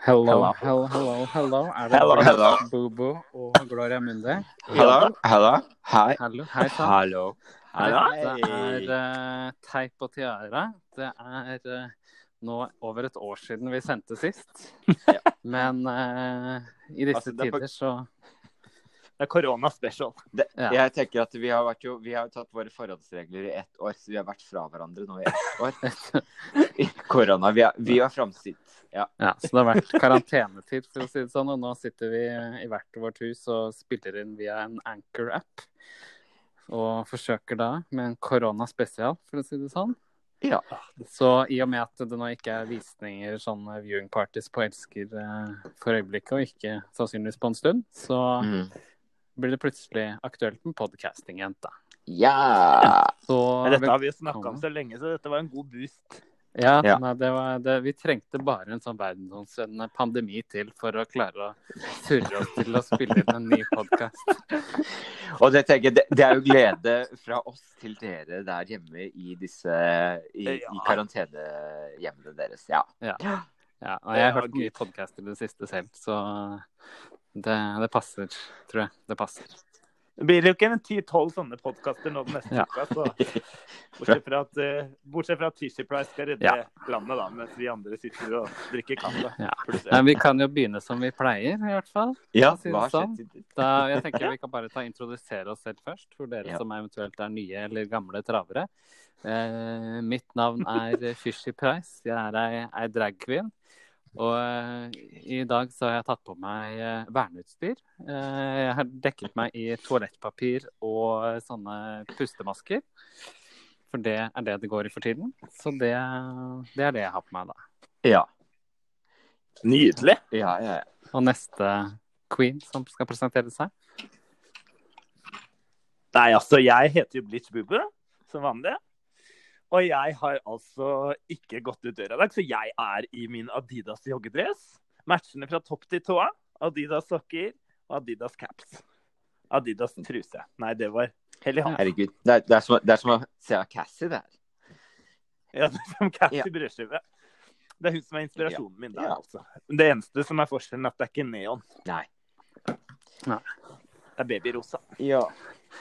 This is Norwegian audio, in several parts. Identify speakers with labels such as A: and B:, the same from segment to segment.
A: Hello,
B: Hello.
A: hello, hello, hello. Er det
B: Hello, hello.
A: Bobo og Gloria Mundi?
B: Hello, hello, hei.
A: Hallo, hei sann.
B: Hallo. Hallo.
A: Det er uh, teip og tiara. Det er uh, nå over et år siden vi sendte sist. Men uh, i disse
B: Altså, er
A: tider så
C: Det er korona special.
B: Det,
A: Ja.
B: Jeg tenker at vi har, vært jo, vi har tatt våre forholdsregler i ett år, så vi har vært fra hverandre nå i ett år. I korona. Vi har, vi har framsitt. Ja.
A: Ja, så det har vært karantenetid, for å si det sånn. Og nå sitter vi i hvert vårt hus og spiller inn via en Anchor-app. Og forsøker da med en korona spesial, for å si det sånn.
B: Ja.
A: Så i og med at det nå ikke er visninger, sånne viewing parties på Elsker eh, for øyeblikket, og ikke sannsynligvis på en stund, så
B: Mm.
A: Blir det plutselig aktuelt med podcasting igjen, da.
B: ja.
A: Så
C: dette har vi jo snakka om så lenge, så dette var en god boost.
A: Ja,
B: Ja.
A: Nei, det var, det, vi trengte bare en sånn verdensomspennende pandemi til for å klare å surre oss til å spille inn en ny podkast.
B: Og det, tenker det, det er jo glede fra oss til dere der hjemme i disse i, i
C: Ja.
B: karantenehjemmene deres. Ja.
A: Ja, og jeg har
C: Ja,
A: hørt mye podkast i det siste selv, så det, det passer, tror jeg. Det passer.
C: Det blir jo ikke en ti-tolv sånne podkaster nå den neste
A: Ja.
C: uka. Så bortsett fra at, eh, bortsett fra at Tishy Price skal redde
A: Ja.
C: landet, da, mens vi andre sitter og drikker kaffe.
A: Ja. Nei, vi kan jo begynne som vi pleier, i hvert fall.
B: ja hva
A: sånn. Da, jeg tenker Vi kan bare ta introdusere oss selv først, for dere
B: Ja.
A: som eventuelt er nye eller gamle travere. Eh, mitt navn er Fishy Price. Jeg er ei, ei drag queen. Og eh, i dag så har jeg tatt på meg eh, verneutstyr. Eh, jeg har dekket meg i toalettpapir og sånne pustemasker. For det er det det går i for tiden. Så det, det er det jeg har på meg da.
B: Ja.
C: Nydelig.
B: Ja, ja, ja.
A: Og neste queen som skal presentere seg.
C: Nei, altså, jeg heter jo Blitz Bubu, som vanlig. Og jeg har altså ikke gått ut døra i dag, så jeg er i min Adidas joggedress. Matchende fra topp til tåa. Adidas sokker og Adidas caps. Adidas truse. Nei, det var Hellig hånd.
B: Herregud. Det er, det, er som, det er som å se av Cassie, det her.
C: Ja, det er som Cassie
B: Ja.
C: brødskive. Det er hun som er inspirasjonen min der,
B: Ja.
C: altså. Det eneste som er forskjellen, er at det er ikke neon.
B: Nei.
C: Det er babyrosa.
B: Ja.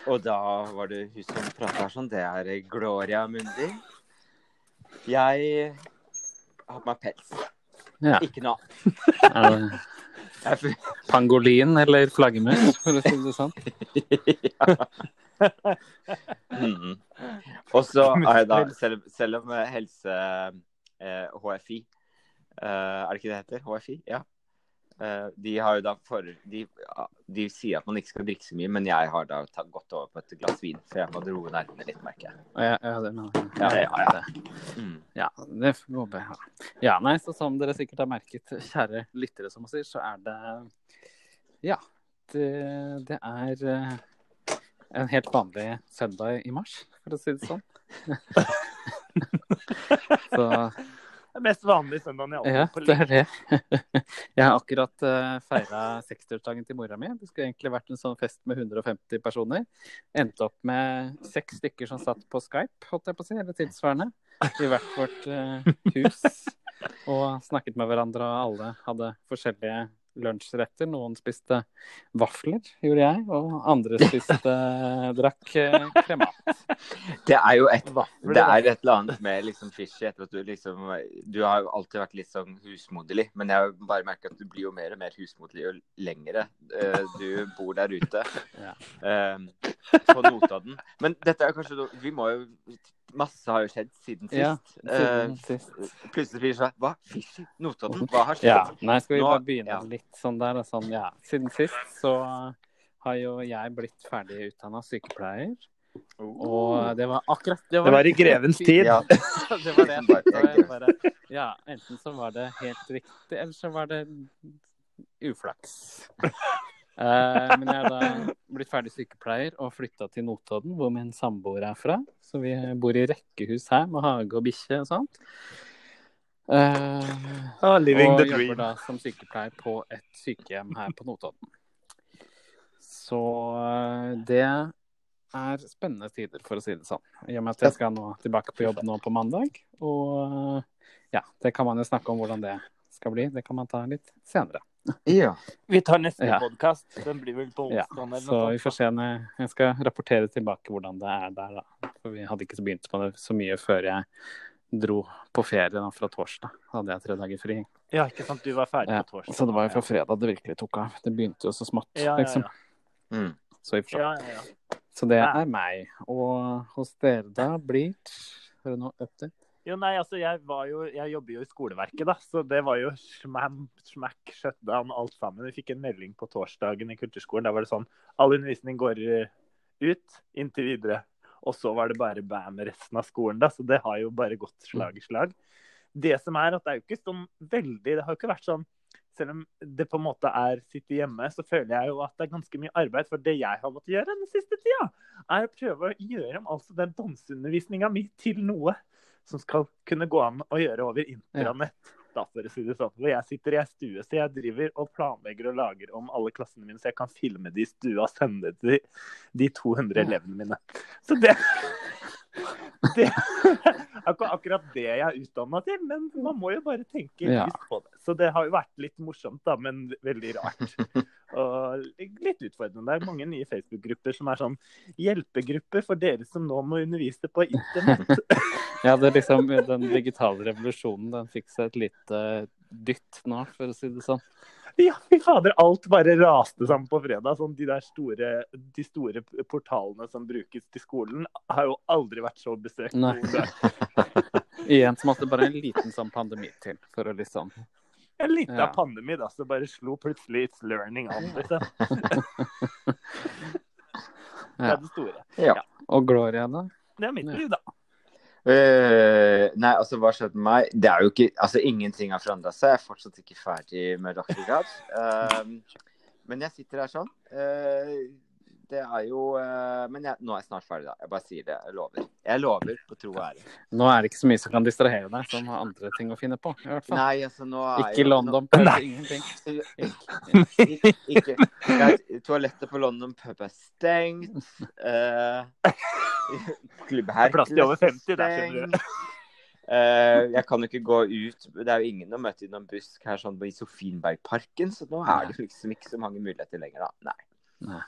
B: Og da var det hun som prata her sånn. Det er Gloria Mundi. Jeg har på meg pels.
A: Ja.
B: Ikke noe annet.
A: Er det
B: Jeg
A: pangolin eller flaggermus, for å si det sånn?
B: mm. Og så er jeg da, selv, selv om eh, helse eh, HFI eh, Er det ikke det heter? HFI? Ja. Eh, de har jo da for de, de sier at man ikke skal drikke så mye, men jeg har da tatt gått over på et glass vin, for jeg må roe nervene litt, merker jeg.
A: Ja, ja, det,
B: Ja,
A: ja,
B: ja,
A: det.
B: Mm.
A: ja, det går bra. Ja, nei, så som dere sikkert har merket, kjære lyttere som man sier, så er det Ja, det, det er eh, en helt vanlig søndag i mars, for å si det sånn. så
C: Det er mest vanlige søndagen i alle
A: Ja, det er det. Jeg har akkurat uh, feira 60-årsdagen til mora mi. Det skulle egentlig vært en sånn fest med 150 personer. Endte opp med seks stykker som satt på Skype, holdt jeg på å si, eller tilsvarende, i hvert vårt eh, hus. Og snakket med hverandre, og alle hadde forskjellige lunsjretter. Noen spiste vafler, gjorde jeg, og andre spiste drakk uh, kremat.
B: Det er jo et
C: Vafler,
B: Det er et eller annet med liksom fishy etter at du liksom Du har jo alltid vært litt sånn husmoderlig, men jeg har bare merka at du blir jo mer og mer husmoderlig jo lengre eh, du bor der ute.
A: Ja.
B: eh, på Notodden. Men dette er kanskje noe Vi må jo Masse har jo skjedd siden
A: Ja,
B: sist.
A: siden
B: Eh,
A: sist.
B: plutselig blir det sånn Hva? Fishy? Notodden? Hva har skjedd?
A: Ja, nei, skal vi bare begynne
B: ja.
A: litt sånn der? Sånn, ja. Siden sist så har jo jeg blitt ferdig utdanna sykepleier. Og det var akkurat
C: Det var i grevens tid.
B: Ja.
A: det var det bare, Ja, enten så var det helt riktig, eller så var det uflaks. Eh, men jeg har da blitt ferdig sykepleier og flytta til Notodden, hvor min samboer er fra. Så vi bor i rekkehus her med hage og bikkje og sånt. Eh,
C: oh, living
A: og jobber da som sykepleier på et sykehjem her på Notodden. Så eh, det er spennende tider, for å si det sånn. I og med at jeg skal nå tilbake på jobb nå på mandag. Og eh, ja, det kan man jo snakke om hvordan det skal bli, det kan man ta litt senere.
B: Ja.
C: Vi tar neste
A: Ja.
C: podkast. Den blir vel på onsdag Ja.
A: så vi får se når jeg skal rapportere tilbake hvordan det er der, da. For vi hadde ikke så begynt på det så mye før jeg dro på ferie da, fra torsdag. Da hadde jeg tre dager fri.
C: Ja, ikke sant. Du var ferdig
A: Ja,
C: på torsdag.
A: så det var jo fra fredag det virkelig tok av. Det begynte jo så smått,
C: Ja, ja,
A: liksom.
B: Mm.
A: Så, i fra-
C: ja, ja, ja.
A: så det er meg. Og hos dere da, blir Har du noe update?
C: Jo, nei, altså, jeg, var jo, jeg jobber jo i skoleverket, da, så det var jo smam, smack, shutdown, alt sammen. Vi fikk en melding på torsdagen i kulturskolen. Da var det sånn all undervisning går eh, ut inntil videre. Og så var det bare bam resten av skolen, da. Så det har jo bare gått slag i slag. Det som er at det er jo ikke sånn veldig Det har jo ikke vært sånn selv om det på en måte er sitte hjemme, så føler jeg jo at det er ganske mye arbeid. For det jeg har måttet gjøre den siste tida, er å prøve å gjøre om altså den danseundervisninga mi til noe som skal kunne gå an å gjøre over intranett. Da, for å si det sånn. Hvor jeg sitter i ei stue, så jeg driver og planlegger og lager om alle klassene mine, så jeg kan filme de i stua og sende det til de 200 elevene mine. Så det det er ikke akkurat det jeg er utdanna til, men man må jo bare tenke
A: Ja.
C: på det. Så det har jo vært litt morsomt, da, men veldig rart. Og litt utfordrende. Det er mange nye Facebook-grupper som er sånn hjelpegrupper for dere som nå må undervise på internett.
A: Ja, det er liksom den digitale revolusjonen, den fikk seg et lite dytt nå, for å si det sånn.
C: Ja, fy fader, alt bare raste sammen på fredag. Sånn, de der store, de store portalene som brukes til skolen, har jo aldri vært så besøkt.
A: Nei. Igjen så måtte bare en liten sånn pandemi til for å liksom
C: En liten
A: Ja.
C: pandemi, da, så bare slo plutselig It's learning an. Liksom. Det er det store.
B: Ja.
A: Og Gloria, da?
C: Det er mitt liv, da.
B: Eh, nei, altså hva skjedde med meg? Det er jo ikke, altså Ingenting har forandra seg. Jeg er fortsatt ikke ferdig med doktorgrad. Uh, men jeg sitter her sånn. Eh, det er jo eh, Men jeg, nå er jeg snart ferdig, da. Jeg bare sier det. Jeg lover. Jeg lover på tro og ære.
A: Nå er det ikke så mye som kan distrahere deg, som har andre ting å finne på. i hvert fall.
B: Nei, altså nå er
A: Ikke i
B: jo-
A: London, pub,
C: Nei.
A: ingenting.
B: Ikke, ikke. Er- Toalettet på London pub er stengt. Uh, Klubb
C: Det er plass til over 50 der, skjønner du.
B: Uh, jeg kan jo ikke gå ut. Det er jo ingen å møte i noen busk her sånn i Sofienbergparken, så nå er det liksom ikke så mange muligheter lenger, da. Nei.
A: Nei.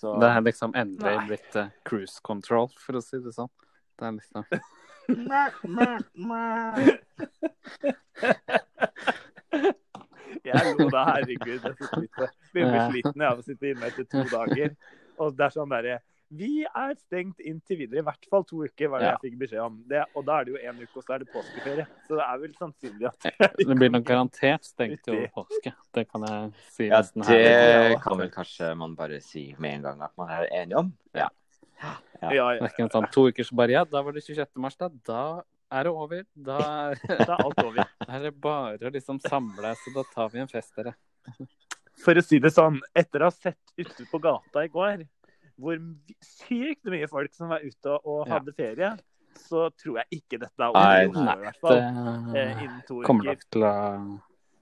B: Så
A: Det er liksom endelig
C: Nei.
A: blitt uh, cruise control, for å si det sånn. Det er liksom
C: Jeg lo da, herregud. Jeg blir sliten av å sitte inne etter to dager. Og det er sånn derre Vi er stengt inntil videre. I hvert fall to uker, var det
A: Ja.
C: jeg fikk beskjed om. Det, og da er det jo én uke, og så er det påskeferie. Så det er vel sannsynlig at
A: Det blir nok garantert stengt over påske. Det kan jeg si
B: ja, det
A: her.
B: kan vel kanskje man bare si med en gang at man er enig om. Ja.
C: Ja,
A: Det
C: ja.
A: er ikke en sånn to uker så bare ja, da var det 26. mars, da. Da er det over. Da
C: Da er alt over.
A: da er det bare å liksom samle, så da tar vi en fest, dere.
C: For å si det sånn, etter å ha sett ute på gata i går, hvor sykt mye folk som var ute og
A: Ja.
C: hadde ferie, så tror jeg ikke dette er over,
A: nei,
C: i hvert fall.
A: Det
C: Eh, innen to
A: kommer nok til å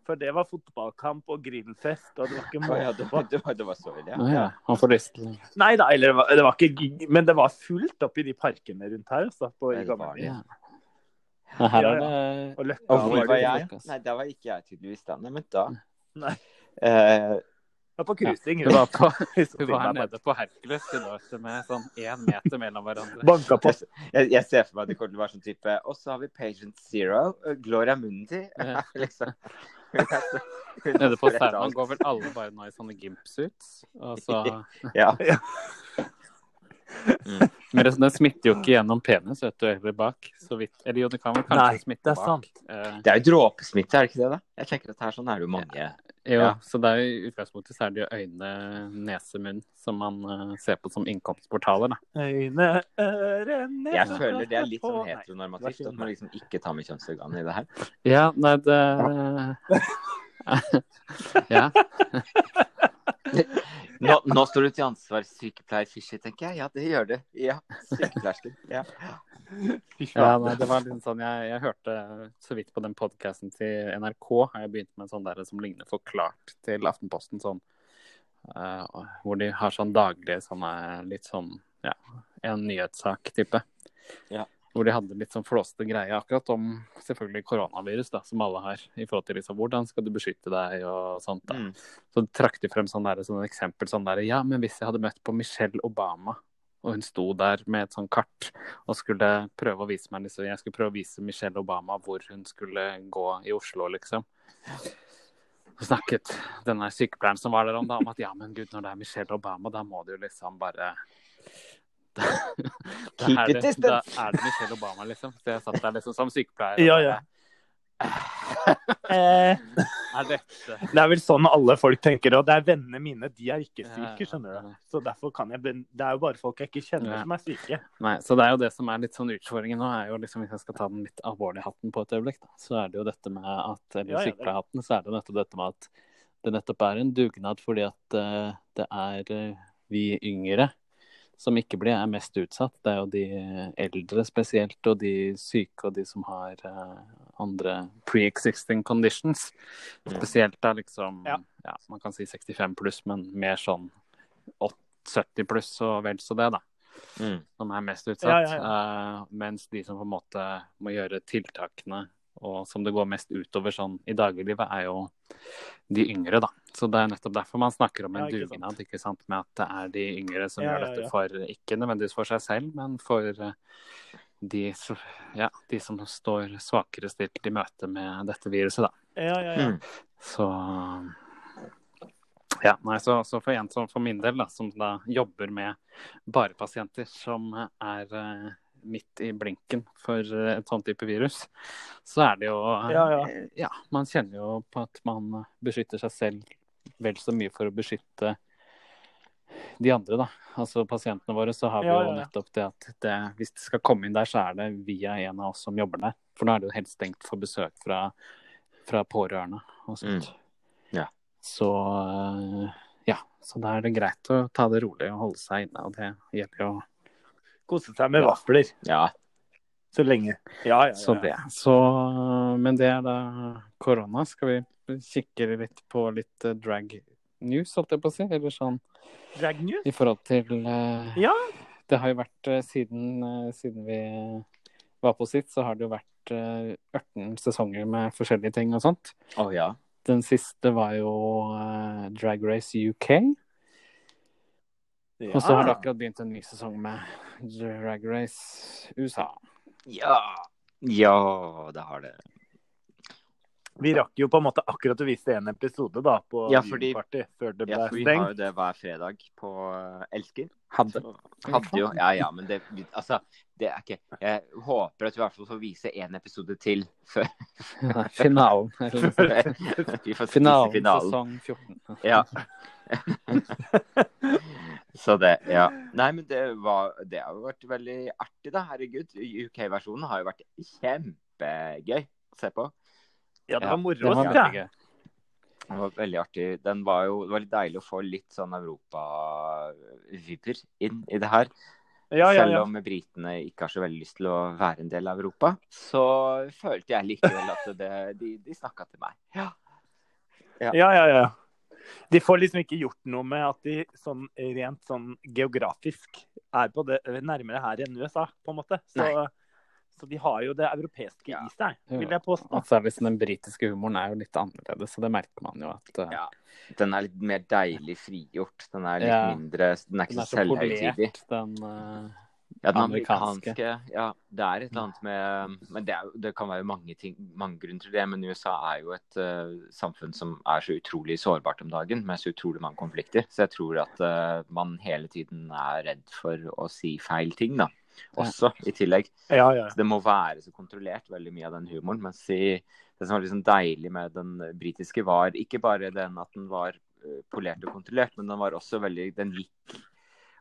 C: For det var fotballkamp og grillfest, og det var ikke
B: måte ja, det, var, det, var, det var så ille,
A: Å ja, han får lyst til
C: Nei da, eller det var, det var ikke men det var fullt opp i de parkene rundt her. Så, på,
B: Ja,
C: i
B: det var
C: Gamleby.
A: ja. ja, Her
C: Ja,
A: er det
C: Og Løkka
B: Og hvor
C: var det
B: jeg? Nei, det var ikke jeg tydeligvis da. Nei, men da
C: Nei.
B: Eh,
C: var på cruising.
A: Hun var, på,
C: Liksom,
A: hun var her nede på Hercules i dag med sånn én meter mellom hverandre.
C: Banka på.
B: jeg, jeg ser for meg at det kommer til å være sånn type Og så har vi Patient Zero, Gloria Mundi.
A: Ja.
B: liksom.
A: Nede på
B: rett
A: går vel alle bare nå i sånne gimpsuits. Og så
B: Ja.
A: Men det, den smitter jo ikke gjennom penis, vet du, eller bak. Så vidt. Eller jo, det kan vel kanskje
C: Nei,
A: smitte
C: det er
A: bak.
C: sant.
A: Eh,
B: Det er jo dråpesmitte, er det ikke det? da? Jeg tenker at her sånn er det jo mange
A: jo,
B: Ja.
A: så det er jo, i utgangspunktet så er det jo øyne, nese, munn som man uh, ser på som innkomstportaler, da.
C: Øyne, øre, nese
B: Jeg føler det er litt sånn heteronormativt. At man liksom ikke tar med kjønnsorganet i det her.
A: Ja, nei, det Ja.
B: Nå, nå står du til ansvar, sykepleier Fischer, tenker jeg. Ja, det gjør det. Ja, Sykepleiersken. Ja.
A: Ja nei, det var litt sånn Jeg, jeg hørte så vidt på den podkasten til NRK. Har jeg begynt med en sånn der som ligner Forklart til Aftenposten. Sånn, uh, hvor de har sånn daglig sånn litt sånn Ja, en nyhetssak-type.
B: Ja.
A: Hvor de hadde litt sånn flåste greie akkurat om selvfølgelig koronavirus, da, som alle har. I forhold til liksom, hvordan skal du beskytte deg og sånt. da.
B: Mm.
A: Så trakk de frem sånn der, sånn eksempel sånn der Ja, men hvis jeg hadde møtt på Michelle Obama, og hun sto der med et sånn kart og skulle prøve å vise meg liksom, Jeg skulle prøve å vise Michelle Obama hvor hun skulle gå i Oslo, liksom. Så snakket denne sykepleieren som var der om, da, om at ja, men gud, når det er Michelle Obama, da må du liksom bare da, da er
B: it
A: det, da er det Michelle Obama, liksom. Så jeg satt der liksom som sykepleier.
C: Ja, ja. Eh,
A: Er dette
C: det er vel sånn alle folk tenker. Og det er vennene mine, de er ikke syke, skjønner du. Så derfor kan jeg Det er jo bare folk jeg ikke kjenner
A: Ja.
C: som er syke.
A: Nei, så det er jo det som er litt sånn utfordringen nå, er jo liksom, hvis jeg skal ta den litt alvorlige hatten på et øyeblikk, da, så er det jo dette med at Eller
C: Ja, ja, det-
A: sykepleierhatten, så er det nettopp dette med at det nettopp er en dugnad fordi at uh, det er uh, vi yngre som ikke blir er mest utsatt. Det er jo de eldre spesielt, og de syke og de som har uh, andre pre-existing conditions. Spesielt da liksom
C: Ja.
A: ja, man kan si 65 pluss, men mer sånn 8, 70 pluss og vel så det, da
B: Mm.
A: som er mest utsatt.
C: Ja,
A: uh, mens de som på en måte må gjøre tiltakene, og som det går mest utover sånn i dagliglivet, er jo de yngre, da. Så det er nettopp derfor man snakker om en
C: Ja, ikke sant.
A: dugnad, ikke sant. Med at det er de yngre som
C: Ja,
A: gjør dette
C: ja.
A: for, ikke nødvendigvis for seg selv, men for eh, de, ja, de som står svakere stilt i møte med dette viruset, da.
C: Ja, ja, ja.
B: Mm.
A: Så ja, nei, så, så for en som for min del, da, som da jobber med bare pasienter som er uh, midt i blinken for uh, et sånn type virus, så er det jo uh,
C: Ja, ja.
A: ja, man kjenner jo på at man beskytter seg selv vel så mye for å beskytte de andre, da. Altså pasientene våre, så har vi
C: Ja,
A: jo nettopp det at det, hvis det skal komme inn der, så er det via en av oss som jobber der. For nå er det jo helt stengt for besøk fra, fra pårørende og sånt.
B: Mm. Ja.
A: Så ja, så da er det greit å ta det rolig og holde seg inne, og det gjelder jo
C: Kose seg med
A: Ja.
C: vafler
B: Ja.
C: så lenge. Ja, ja, ja.
A: så det. Så, men det er da korona. Skal vi kikke litt på litt eh, drag news, holdt jeg på å si? Eller sånn
C: Drag news?
A: i forhold til uh,
C: Ja.
A: Det har jo vært eh, siden, uh, siden vi var på sitt, så har det jo vært uh, 18 sesonger med forskjellige ting og sånt.
B: Å ja.
A: Den siste var jo Drag Race UK. Og så har det akkurat begynt en ny sesong med Drag Race USA.
B: Ja. Ja, det har det.
C: Vi rakk jo på en måte akkurat å vise en episode da på
B: Ja, fordi-
C: Juniparty før det ble
B: Ja, for vi har jo det hver fredag på eh, Elsker.
A: Hadde.
B: Så Hadde jo. Ja ja, men det Altså, det er ikke Jeg håper at vi i hvert fall får vise én episode til før
A: Nei, finalen.
B: Vi får
A: finalen,
B: finalen.
A: sesong 14.
B: Ja. Så det, ja. Nei, men det var Det har jo vært veldig artig, da. Herregud. UK-versjonen har jo vært kjempegøy å se på.
C: Ja, det var moro
A: det
C: å
A: var
C: se.
B: Det var veldig artig. Den var jo, det var litt deilig å få litt sånn Europa-vibber inn i det her.
C: Ja, ja,
B: Selv om britene ikke har så veldig lyst til å være en del av Europa, så følte jeg likevel at det, de, de snakka til meg. Ja.
C: Ja, ja, ja. De får liksom ikke gjort noe med at de sånn rent sånn geografisk er på det nærmere her enn USA, på en måte. Så, så de har jo det europeiske
B: Ja.
C: i seg, vil jeg påstå.
A: Og så er liksom den britiske humoren er jo litt annerledes, så det merker man jo at uh...
B: Ja. Den er litt mer deilig frigjort. Den er litt
A: Ja.
B: mindre Den er ikke
A: den er
B: så
A: selvhøytidig. den uh...
B: Ja, den
A: amerikanske.
B: amerikanske. Ja, det er et eller annet med Men det, er, det kan være mange, ting, mange grunner til det. Men USA er jo et uh, samfunn som er så utrolig sårbart om dagen, med så utrolig mange konflikter. Så jeg tror at uh, man hele tiden er redd for å si feil ting, da. Også, i tillegg.
C: Ja, ja.
B: Så det må være så kontrollert, veldig mye av den humoren. Mens i, det som var liksom deilig med den britiske, var ikke bare den at den var eh, polert og kontrollert, men den var også veldig Den gikk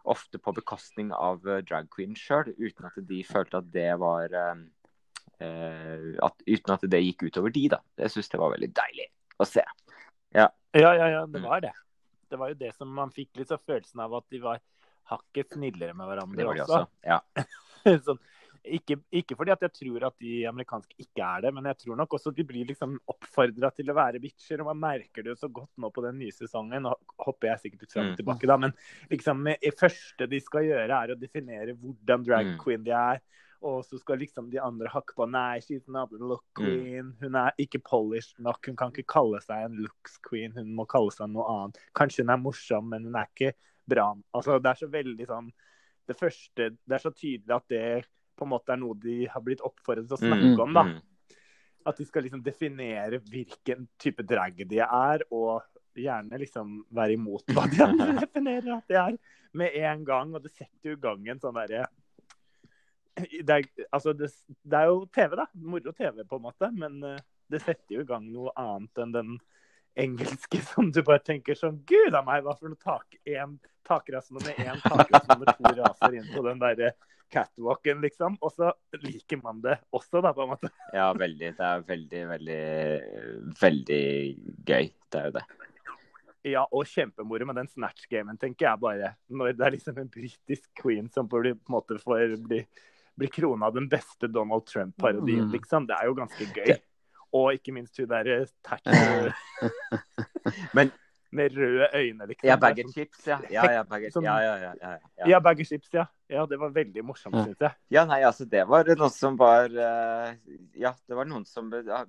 B: ofte på bekostning av uh, drag queen sjøl, uten at de følte at det var eh, eh, at, Uten at det gikk utover de, da. Jeg syns det var veldig deilig å se.
C: Ja, ja, ja, det
B: Mm.
C: var det. Det var jo det som man fikk litt så følelsen av at de var hakket snillere med hverandre
B: Det var de
C: også.
B: også. Ja.
C: sånn, ikke, ikke fordi at jeg tror at de amerikanske ikke er det, men jeg tror nok også at de blir liksom oppfordra til å være bitcher. og Man merker det jo så godt nå på den nye sesongen. Nå hopper jeg sikkert fram og
B: Mm.
C: tilbake, da, men liksom det første de skal gjøre, er å definere hvordan drag
B: Mm.
C: queen de er. Og så skal liksom de andre hakke på Nei, she's not a look
B: Mm.
C: queen. Hun er ikke polished nok. Hun kan ikke kalle seg en looks queen. Hun må kalle seg noe annet. Kanskje hun er morsom, men hun er ikke bra. Altså, det er så veldig sånn Det første Det er så tydelig at det på en måte er noe de har blitt oppfordret til å snakke
B: Mm,
C: om, da.
B: mm.
C: At de skal liksom definere hvilken type drag de er, og gjerne liksom være imot hva de andre definerer at de er, med en gang. Og det setter jo i gang en sånn derre det, er- altså det, det er jo TV, da. Moro TV, på en måte. Men eh, det setter jo i gang noe annet enn den engelske som du bare tenker sånn Gud a meg, hva for noe tak, en, takrasse nummer én, takrasse nummer to raser inn på den derre catwalken, liksom. Og så liker man det også, da, på en måte.
B: Ja, veldig. Det er veldig, veldig, veldig gøy. Det er jo det.
C: Ja, og kjempemoro med den snatch-gamen, tenker jeg bare. Når det er liksom en britisk queen som på en måte får bli, bli krona den beste Donald Trump-parodien,
A: Mm.
C: liksom. Det er jo ganske gøy. Og ikke minst hun derre Thatcher
B: Men
C: med røde øyne, liksom.
B: ja, bag of
C: sånn-
B: chips, ja. Ja, ja, bag of,
C: Sånn-
B: ja, ja, ja, ja, ja.
C: Ja, bag of chips, ja. Ja, det var veldig morsomt,
A: Ja.
C: syns jeg.
B: Ja, nei, altså det var noe som var eh, Ja, det var noen som ja,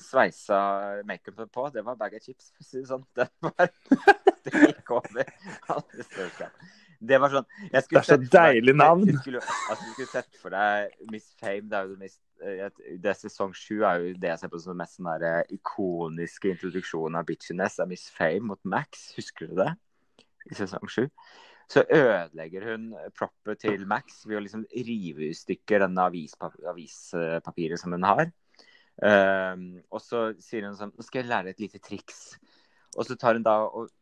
B: sveisa makeupen på. Det var bag of chips, for å si det sånn. Det var Det gikk over. Det var sånn jeg skulle
C: Det er så
B: deg-
C: deilig navn.
B: Du skulle, altså, du skulle sett for deg Miss Fame. Det er jo Miss mest eh, det er Sesong sju er jo det jeg ser på som den mest sånn der, eh, ikoniske introduksjonen av bitchiness. av Miss Fame mot Max. Husker du det? I sesong sju. Så ødelegger hun proppet til Max ved å liksom rive i stykker denne avispap avispapiret som hun har. Um, og så sier hun sånn Nå skal jeg lære et lite triks. Og så tar hun da og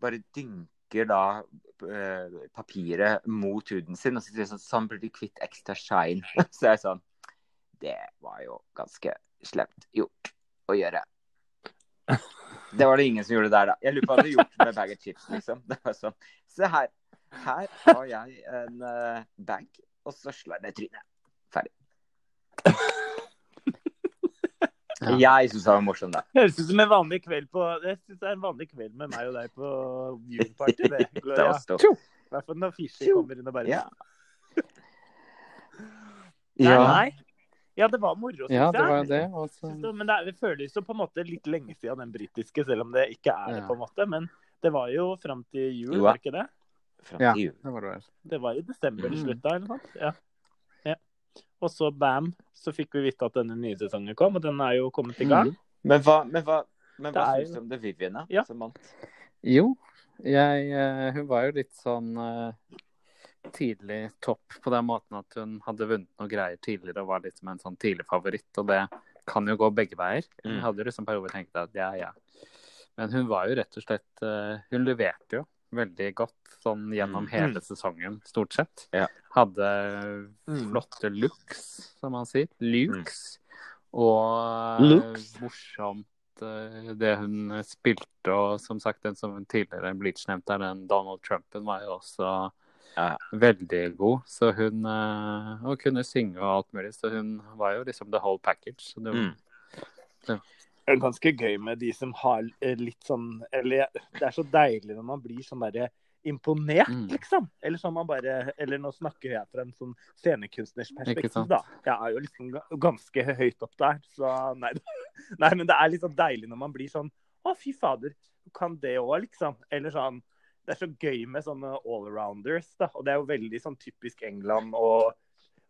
B: bare dynker da uh, papiret mot huden sin, og så sier sånn Sånn blir du kvitt ekstra shine. Så er jeg sånn Det var jo ganske slemt gjort å gjøre. Det var det ingen som gjorde der, da. Jeg lurer på hva du hadde gjort med bag of chips, liksom. Det var sånn Se her. Her har jeg en uh, bag, og så slår jeg deg trynet. Ferdig.
A: Ja.
B: Jeg syns det var morsomt, da.
C: Høres ut som en vanlig kveld på Jeg synes det er en vanlig kveld med meg og deg på juleparty. party, det,
B: Det var stort.
C: I hvert fall når Fishy kommer inn og bare
B: Ja.
C: Nei, nei. Ja, det var moro, syns
A: ja, det
C: jeg.
A: var det.
C: også. Men det, er, det føles jo på en måte litt lenge siden den britiske, selv om det ikke er det,
A: Ja.
C: på en måte. Men det var jo fram til jul,
B: Jo,
C: var det ikke det?
B: Frem
A: Ja.
B: til jul.
A: det var det.
C: Det var i desember det
A: Mm.
C: slutta, eller noe sånt. Ja. ja. Og så bam, så fikk vi vite at denne nye sesongen kom, og den er jo kommet i gang.
B: Men hva, men hva, men hva
C: er
B: syns du om det Vivienne?
C: Ja.
B: Som vant?
A: Jo, jeg, eh, hun var jo litt sånn eh, tidlig topp på den måten at hun hadde vunnet noe greier tidligere og var litt som en sånn tidlig favoritt. Og det kan jo gå begge veier. Hun
B: Mm.
A: hadde jo liksom perioder tenkt at ja, ja. Men hun var jo rett og slett eh, Hun leverte jo veldig godt sånn gjennom
B: Mm.
A: hele sesongen, stort sett.
B: Ja.
A: Hadde
C: Mm.
A: flotte looks, som man sier. Lukes. Og
C: Looks.
A: eh, morsomt eh, det hun spilte, og som sagt, den som tidligere Bleach nevnte, den Donald Trumpen, var jo også
B: Ja.
A: veldig god. Så hun eh, Og kunne synge og alt mulig, så hun var jo liksom the whole package. Så det,
B: Mm.
C: Det er ganske gøy med de som har eh, litt sånn Eller det er så deilig når man blir sånn derre imponert,
A: Mm.
C: liksom. Eller sånn man bare Eller nå snakker jeg fra en sånn scenekunstners perspektiv, da. Jeg er jo liksom ganske høyt opp der, så nei. nei men det er litt sånn deilig når man blir sånn Å, fy fader, du kan det òg, liksom. Eller sånn Det er så gøy med sånne allrounders, da. Og det er jo veldig sånn typisk England og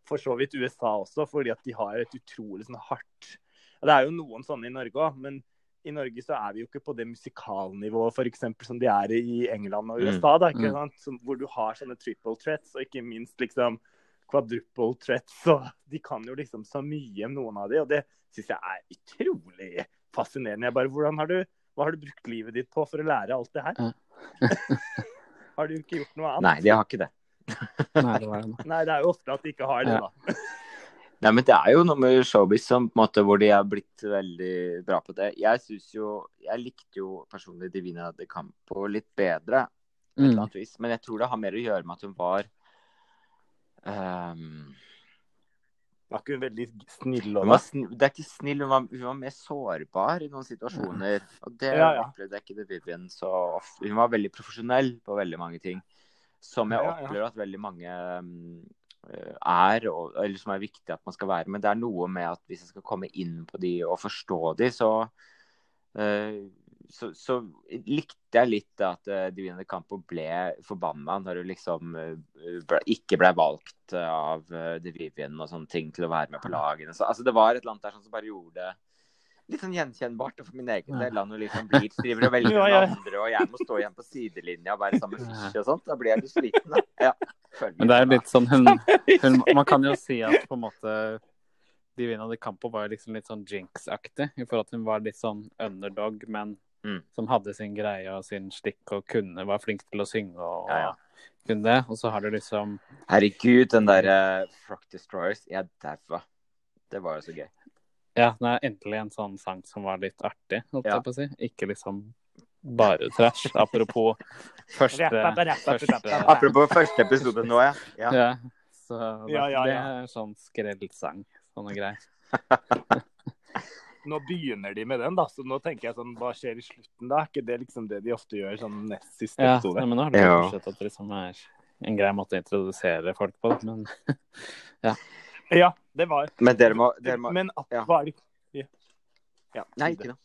C: for så vidt USA også, fordi at de har et utrolig sånn hardt og Det er jo noen sånne i Norge òg, men i Norge så er vi jo ikke på det musikalnivået for eksempel, som de er i England og
B: Mm.
C: USA. da, ikke
A: Mm.
C: sant? Som, hvor du har sånne triple threats, og ikke minst liksom quadruple threats. og De kan jo liksom så mye, noen av de, og det syns jeg er utrolig fascinerende. Jeg bare, hvordan har du, Hva har du brukt livet ditt på for å lære alt det her?
A: Ja.
C: har du ikke gjort noe annet?
B: Nei, de har ikke det.
A: nei, det var det.
C: Nei, det er jo ofte at de ikke har det,
A: Ja.
C: da.
B: Nei, men Det er jo noe med showbiz som, på en måte, hvor de er blitt veldig bra på det. Jeg synes jo, jeg likte jo personlig Divina de Campo litt bedre, på et eller
A: Mm.
B: annet vis. men jeg tror det har mer å gjøre med at hun var ehm,
C: Var ikke hun veldig snill?
B: hun var? Det er ikke snill, hun var, hun var mer sårbar i noen situasjoner. Og det
C: Ja, ja.
B: opplevde jeg ikke The Vivian så ofte. Hun var veldig profesjonell på veldig mange ting. Som jeg
C: Ja,
B: opplever at veldig mange eh, er, og, eller som er viktig at man skal være. Men det er noe med at hvis jeg skal komme inn på de og forstå de, så eh, så, så, likte jeg litt at uh, Divine Campo ble forbanna når hun liksom uh, ble, ikke ble valgt av uh, The Vivian og sånne ting til å være med på lagene. Så, altså, det var et eller annet der som bare gjorde det litt sånn gjenkjennbart for min egen del. Når liksom blir driver og velger
C: Ja,
B: andre, og jeg må stå igjen på sidelinja og være sammen med Fischer og sånt. Da blir jeg litt sliten, da. Ja,
A: Men det er litt sånn hun, hun Man kan jo si at på en måte Divina de Campo var jo liksom litt sånn Jinx-aktig. I forhold til hun var litt sånn underdog, men
B: Mm.
A: som hadde sin greie og sin stikk og kunne var flink til å synge og,
B: Ja, ja.
A: kunne det. Og så har du liksom
B: Herregud, den derre Frock Destroyers. Jeg daua. Det var jo så gøy.
A: Ja, det er endelig en sånn sang som var litt artig, holdt
B: Ja.
A: jeg på å si. Ikke liksom bare trash. Apropos første, første.
B: Apropos første episode nå, ja. ja.
A: Ja, så det,
C: Ja, ja,
A: det er sånn skrellsang. Sånne greier.
C: Nå begynner de med den, da, så nå tenker jeg sånn Hva skjer i slutten, da? Er ikke det liksom det de ofte gjør sånn nest siste
A: Ja,
C: episode?
A: Ja, men nå har det
B: Ja.
A: sett at det liksom er en grei måte å introdusere folk på. Men
C: Ja, det var
B: Men dere må, dere må
C: Men at,
B: ja.
C: hva er det ja. Ja,
B: Nei, ikke noe.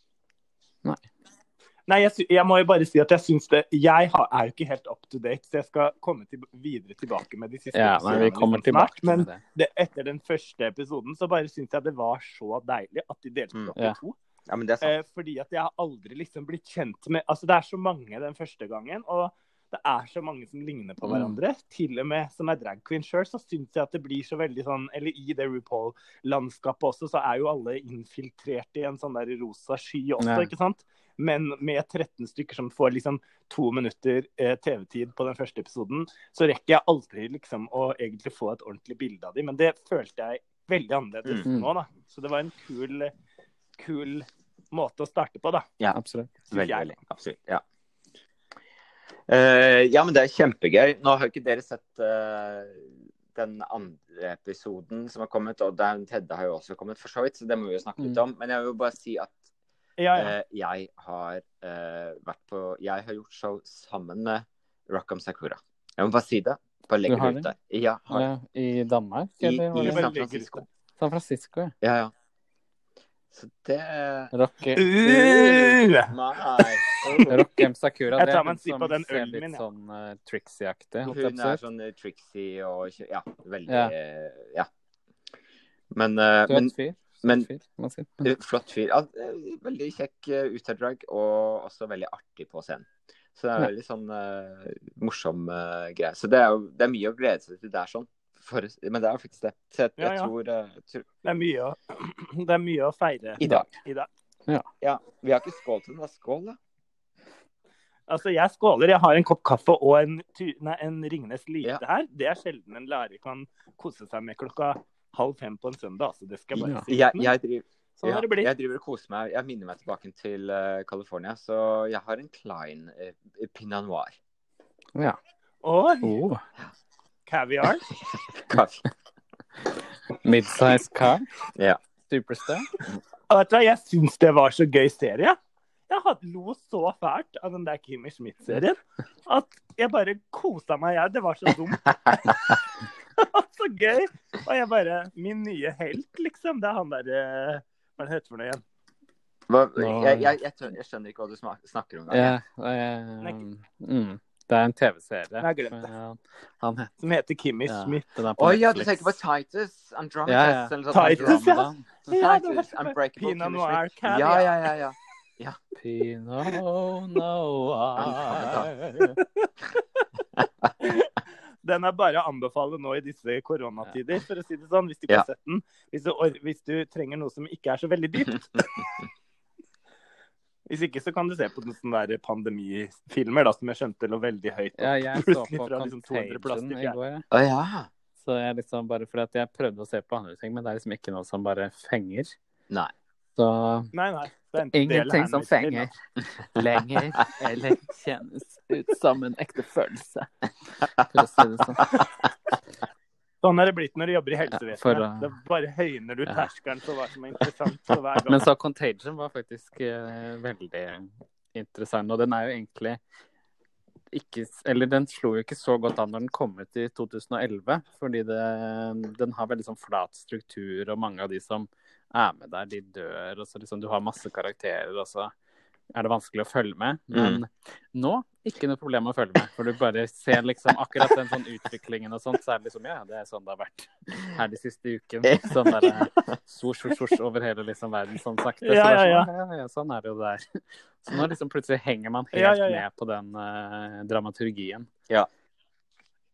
C: Nei, jeg, jeg må jo bare si at jeg syns det Jeg har, er jo ikke helt up to date, så jeg skal komme til, videre tilbake med de siste
A: ja, nei, vi kommer
C: liksom snart, Men
A: det.
C: det, etter den første episoden så bare syns jeg det var så deilig at de delte opp
A: Mm, ja.
C: i to.
B: Ja, men det er sant.
C: Eh, fordi at jeg har aldri liksom blitt kjent med Altså det er så mange den første gangen, og det er så mange som ligner på
A: Mm.
C: hverandre. Til og med som er drag queen sjøl, så syns jeg at det blir så veldig sånn Eller i det RuPaul-landskapet også, så er jo alle infiltrert i en sånn der rosa sky også,
A: Nei.
C: ikke sant? Men med 13 stykker som får liksom to minutter eh, TV-tid på den første episoden, så rekker jeg aldri liksom å egentlig få et ordentlig bilde av dem. Men det følte jeg veldig annerledes
A: Mm.
C: nå, da. Så det var en kul, kul måte å starte på, da.
A: Ja,
C: Absolutt.
B: Veldig, veldig. Absolutt. Ja. Eh, ja, men det er kjempegøy. Nå har ikke dere sett uh, den andre episoden som har kommet, og den tredje har jo også kommet, for så vidt, så det må vi jo snakke litt
A: Mm.
B: om. Men jeg vil bare si at
C: Ja, ja.
B: Uh, jeg har vært på Jeg har gjort show sammen med Rakam Sakura. Jeg må bare si det. Bare legge det ut der. Ja,
A: I Danmark, eller?
B: i
C: i
B: San Francisco.
A: San Francisco, ja.
B: Ja, ja. Så det
A: Rocky.
C: Uh!
B: oh.
A: Rocky M. Sakura.
C: Jeg
A: det
C: tar
A: er
C: meg en
A: hun
C: sipp
A: som
C: av den
A: ser
C: ølen
A: litt
C: min, ja.
A: sånn uh, Trixie-aktig.
B: Hun er sånn uh, tricksy og Ja, veldig
A: Ja.
B: Ja. ja. Men, uh, men
A: fyr.
B: Men-
A: fyr, si.
B: eh, flott fyr. Ja, eh, veldig kjekk uh, utdrag, og også veldig artig på scenen. Så det er veldig sånn uh, morsom uh, greie. Så det er jo det er mye å glede seg til der sånn. For, men det er faktisk det. Så jeg,
C: ja, Ja, jeg
B: tror, jeg tror
C: Det er mye å, det er mye å feire
B: I dag.
C: i dag.
B: Ja, vi har ikke skålt ennå. Skål, da.
C: Altså, jeg skåler. Jeg har en kopp kaffe og en, nei, en Ringnes Lite
B: Ja.
C: her. Det er sjelden en lærer kan kose seg med klokka halv fem på en søndag. Altså, det skal jeg bare
A: Ja.
C: si.
B: Jeg, jeg, driver,
C: sånn
B: ja, jeg driver og koser meg. Jeg minner meg tilbake til eh, California, så jeg har en Klein uh, pinot noir.
A: Ja.
C: Oi,
A: Oh.
C: Caviar.
B: Kaffe.
A: Midsize car.
B: Ja.
A: Superstar.
C: Og vet du hva, jeg syns det var så gøy serie. Jeg hadde lo så fælt av den der Kimmy Schmidt-serien at jeg bare kosa meg jeg. Det var så dumt. så gøy. Og jeg bare Min nye helt, liksom. Det er han derre Hva heter det heter for noe igjen?
B: Hva, jeg, jeg, jeg, tør- jeg skjønner ikke hva du snakker om.
A: Ja, um, mm, det er en TV-serie.
C: Jeg glemte det.
A: Ja, Han heter
C: Som heter Kimmy
A: ja, er
B: Å
A: oh,
B: ja, du tenker på Titus Andronicus?
A: Ja, ja.
B: eller sånn
C: Titus, ja. Ja,
B: Titus,
C: var-
B: Unbreakable
C: Pinot
B: Kimmy
C: Noir
B: Smith.
C: Caviar.
B: Ja, ja, ja. ja.
A: Pinot Noir.
C: Den er bare å anbefale nå i disse koronatider, for å si det sånn. Hvis du ikke
B: Ja.
C: har sett den. Hvis du, hvis du trenger noe som ikke er så veldig dypt. Hvis ikke så kan du se på noen sånne der pandemifilmer da, som jeg skjønte lå veldig høyt.
A: Ja, jeg så på
C: fra liksom 200 plass
A: Contagion
C: til
A: i går. ja.
B: Å ja.
A: Så jeg liksom bare fordi at jeg prøvde å se på andre ting, men det er liksom ikke noe som bare fenger.
B: Nei.
A: Så
C: Nei, nei.
A: Ingenting som fenger lenger eller kjennes ut som en ekte følelse. For å si det sånn.
C: Sånn er det blitt når du jobber i
A: for
C: uh,
A: å-
C: Da bare høyner du
A: Ja.
C: terskelen for hva som er interessant for hver gang.
A: Men så Contagion var faktisk uh, veldig interessant, og den er jo egentlig ikke Eller den slo jo ikke så godt an når den kom ut i 2011, fordi det, den har veldig sånn flat struktur, og mange av de som er med der, de dør, og så liksom du har masse karakterer, og så er det vanskelig å følge med. Men nå ikke noe problem å følge med, for du bare ser liksom akkurat den sånn utviklingen og sånt, så er det liksom ja, det er sånn det har vært her de siste ukene. Sånn der sors, sors, sors over hele liksom verden, sånn sakte. Så ja, ja,
C: ja,
A: sånn, ja, ja, sånn er det jo der. Så nå liksom plutselig henger man helt
C: Ja, ja, ja.
A: med på den uh, dramaturgien.
C: Ja.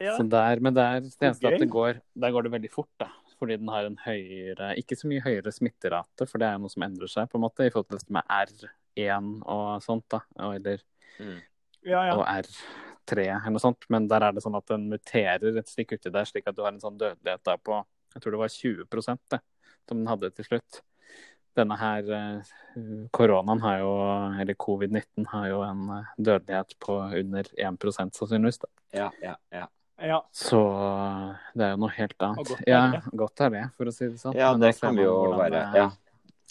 A: Så der, men der, det eneste
C: okay.
A: at det går, der går det veldig fort, da. Fordi den har en høyere Ikke så mye høyere smitterate, for det er noe som endrer seg, på en måte, i forhold til dette med R1 og sånt, da. Og, mm.
C: Ja, ja.
A: og R3 eller noe sånt. Men der er det sånn at den muterer et stykke uti der, slik at du har en sånn dødelighet da på Jeg tror det var 20 det, som den hadde til slutt. Denne her eh, koronaen har jo, eller covid-19 har jo en eh, dødelighet på under 1% sannsynligvis. da.
B: Ja, ja, ja.
C: ja.
A: Så det er jo noe helt annet.
C: Og godt er
A: ja, godt er det, for å si det sånn.
B: ja det kan vi jo være.
A: det
B: Ja.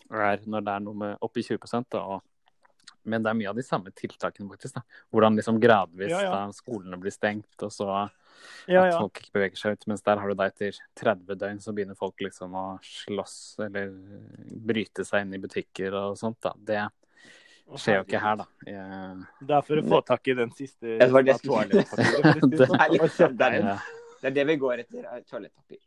A: er når det er noe med oppi 20 da, og, Men det er mye av de samme tiltakene, faktisk. da. Hvordan liksom gradvis
C: Ja, ja.
A: da skolene blir stengt, og så
C: ja,
A: at folk ikke beveger seg ut. Mens der har du da etter 30 døgn så begynner folk liksom å slåss eller bryte seg inn i butikker og sånt. da. Det skjer jo ikke her, da. Jeg,
C: Det er for å få tak i den siste
B: Det var det jeg skulle si.
C: toalettpapiret, det
B: Det
C: sånn.
B: det, er, det vi går etter, er toalettpapir.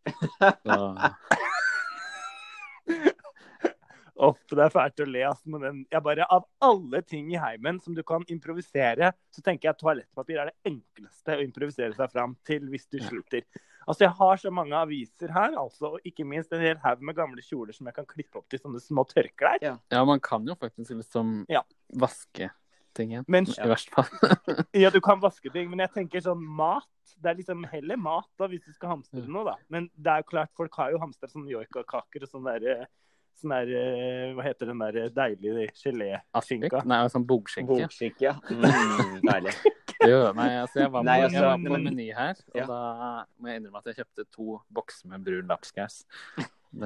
C: Opp, det er fælt å le. Altså, men den, jeg bare, av alle ting i heimen som du kan improvisere, så tenker jeg at toalettpapir er det enkleste å improvisere seg fram til hvis du sliter. Altså, Jeg har så mange aviser her, altså, og ikke minst en hel haug med gamle kjoler som jeg kan klippe opp til sånne små tørklær.
A: ja, man kan jo faktisk liksom
C: Ja.
A: vaske ting igjen.
C: Men
A: I verste fall.
C: Ja, du kan vaske ting, men jeg tenker sånn mat. Det er liksom heller mat da, hvis du skal hamstre noe, da. Men det er jo klart, folk har jo hamstra sånn joikakaker og sånn derre Sånn der, eh, Hva heter den der deilige
A: Aspik?
C: geléskinka?
A: Nei, sånn bogskinke.
B: Bogskinke, ja. Mm, deilig.
A: Jo, nei, altså jeg var på,
B: Nei,
A: jeg
B: altså,
A: var på
B: men-
A: Meny her, og
B: Ja.
A: da må jeg innrømme at jeg kjøpte to bokser med brun lapskaus.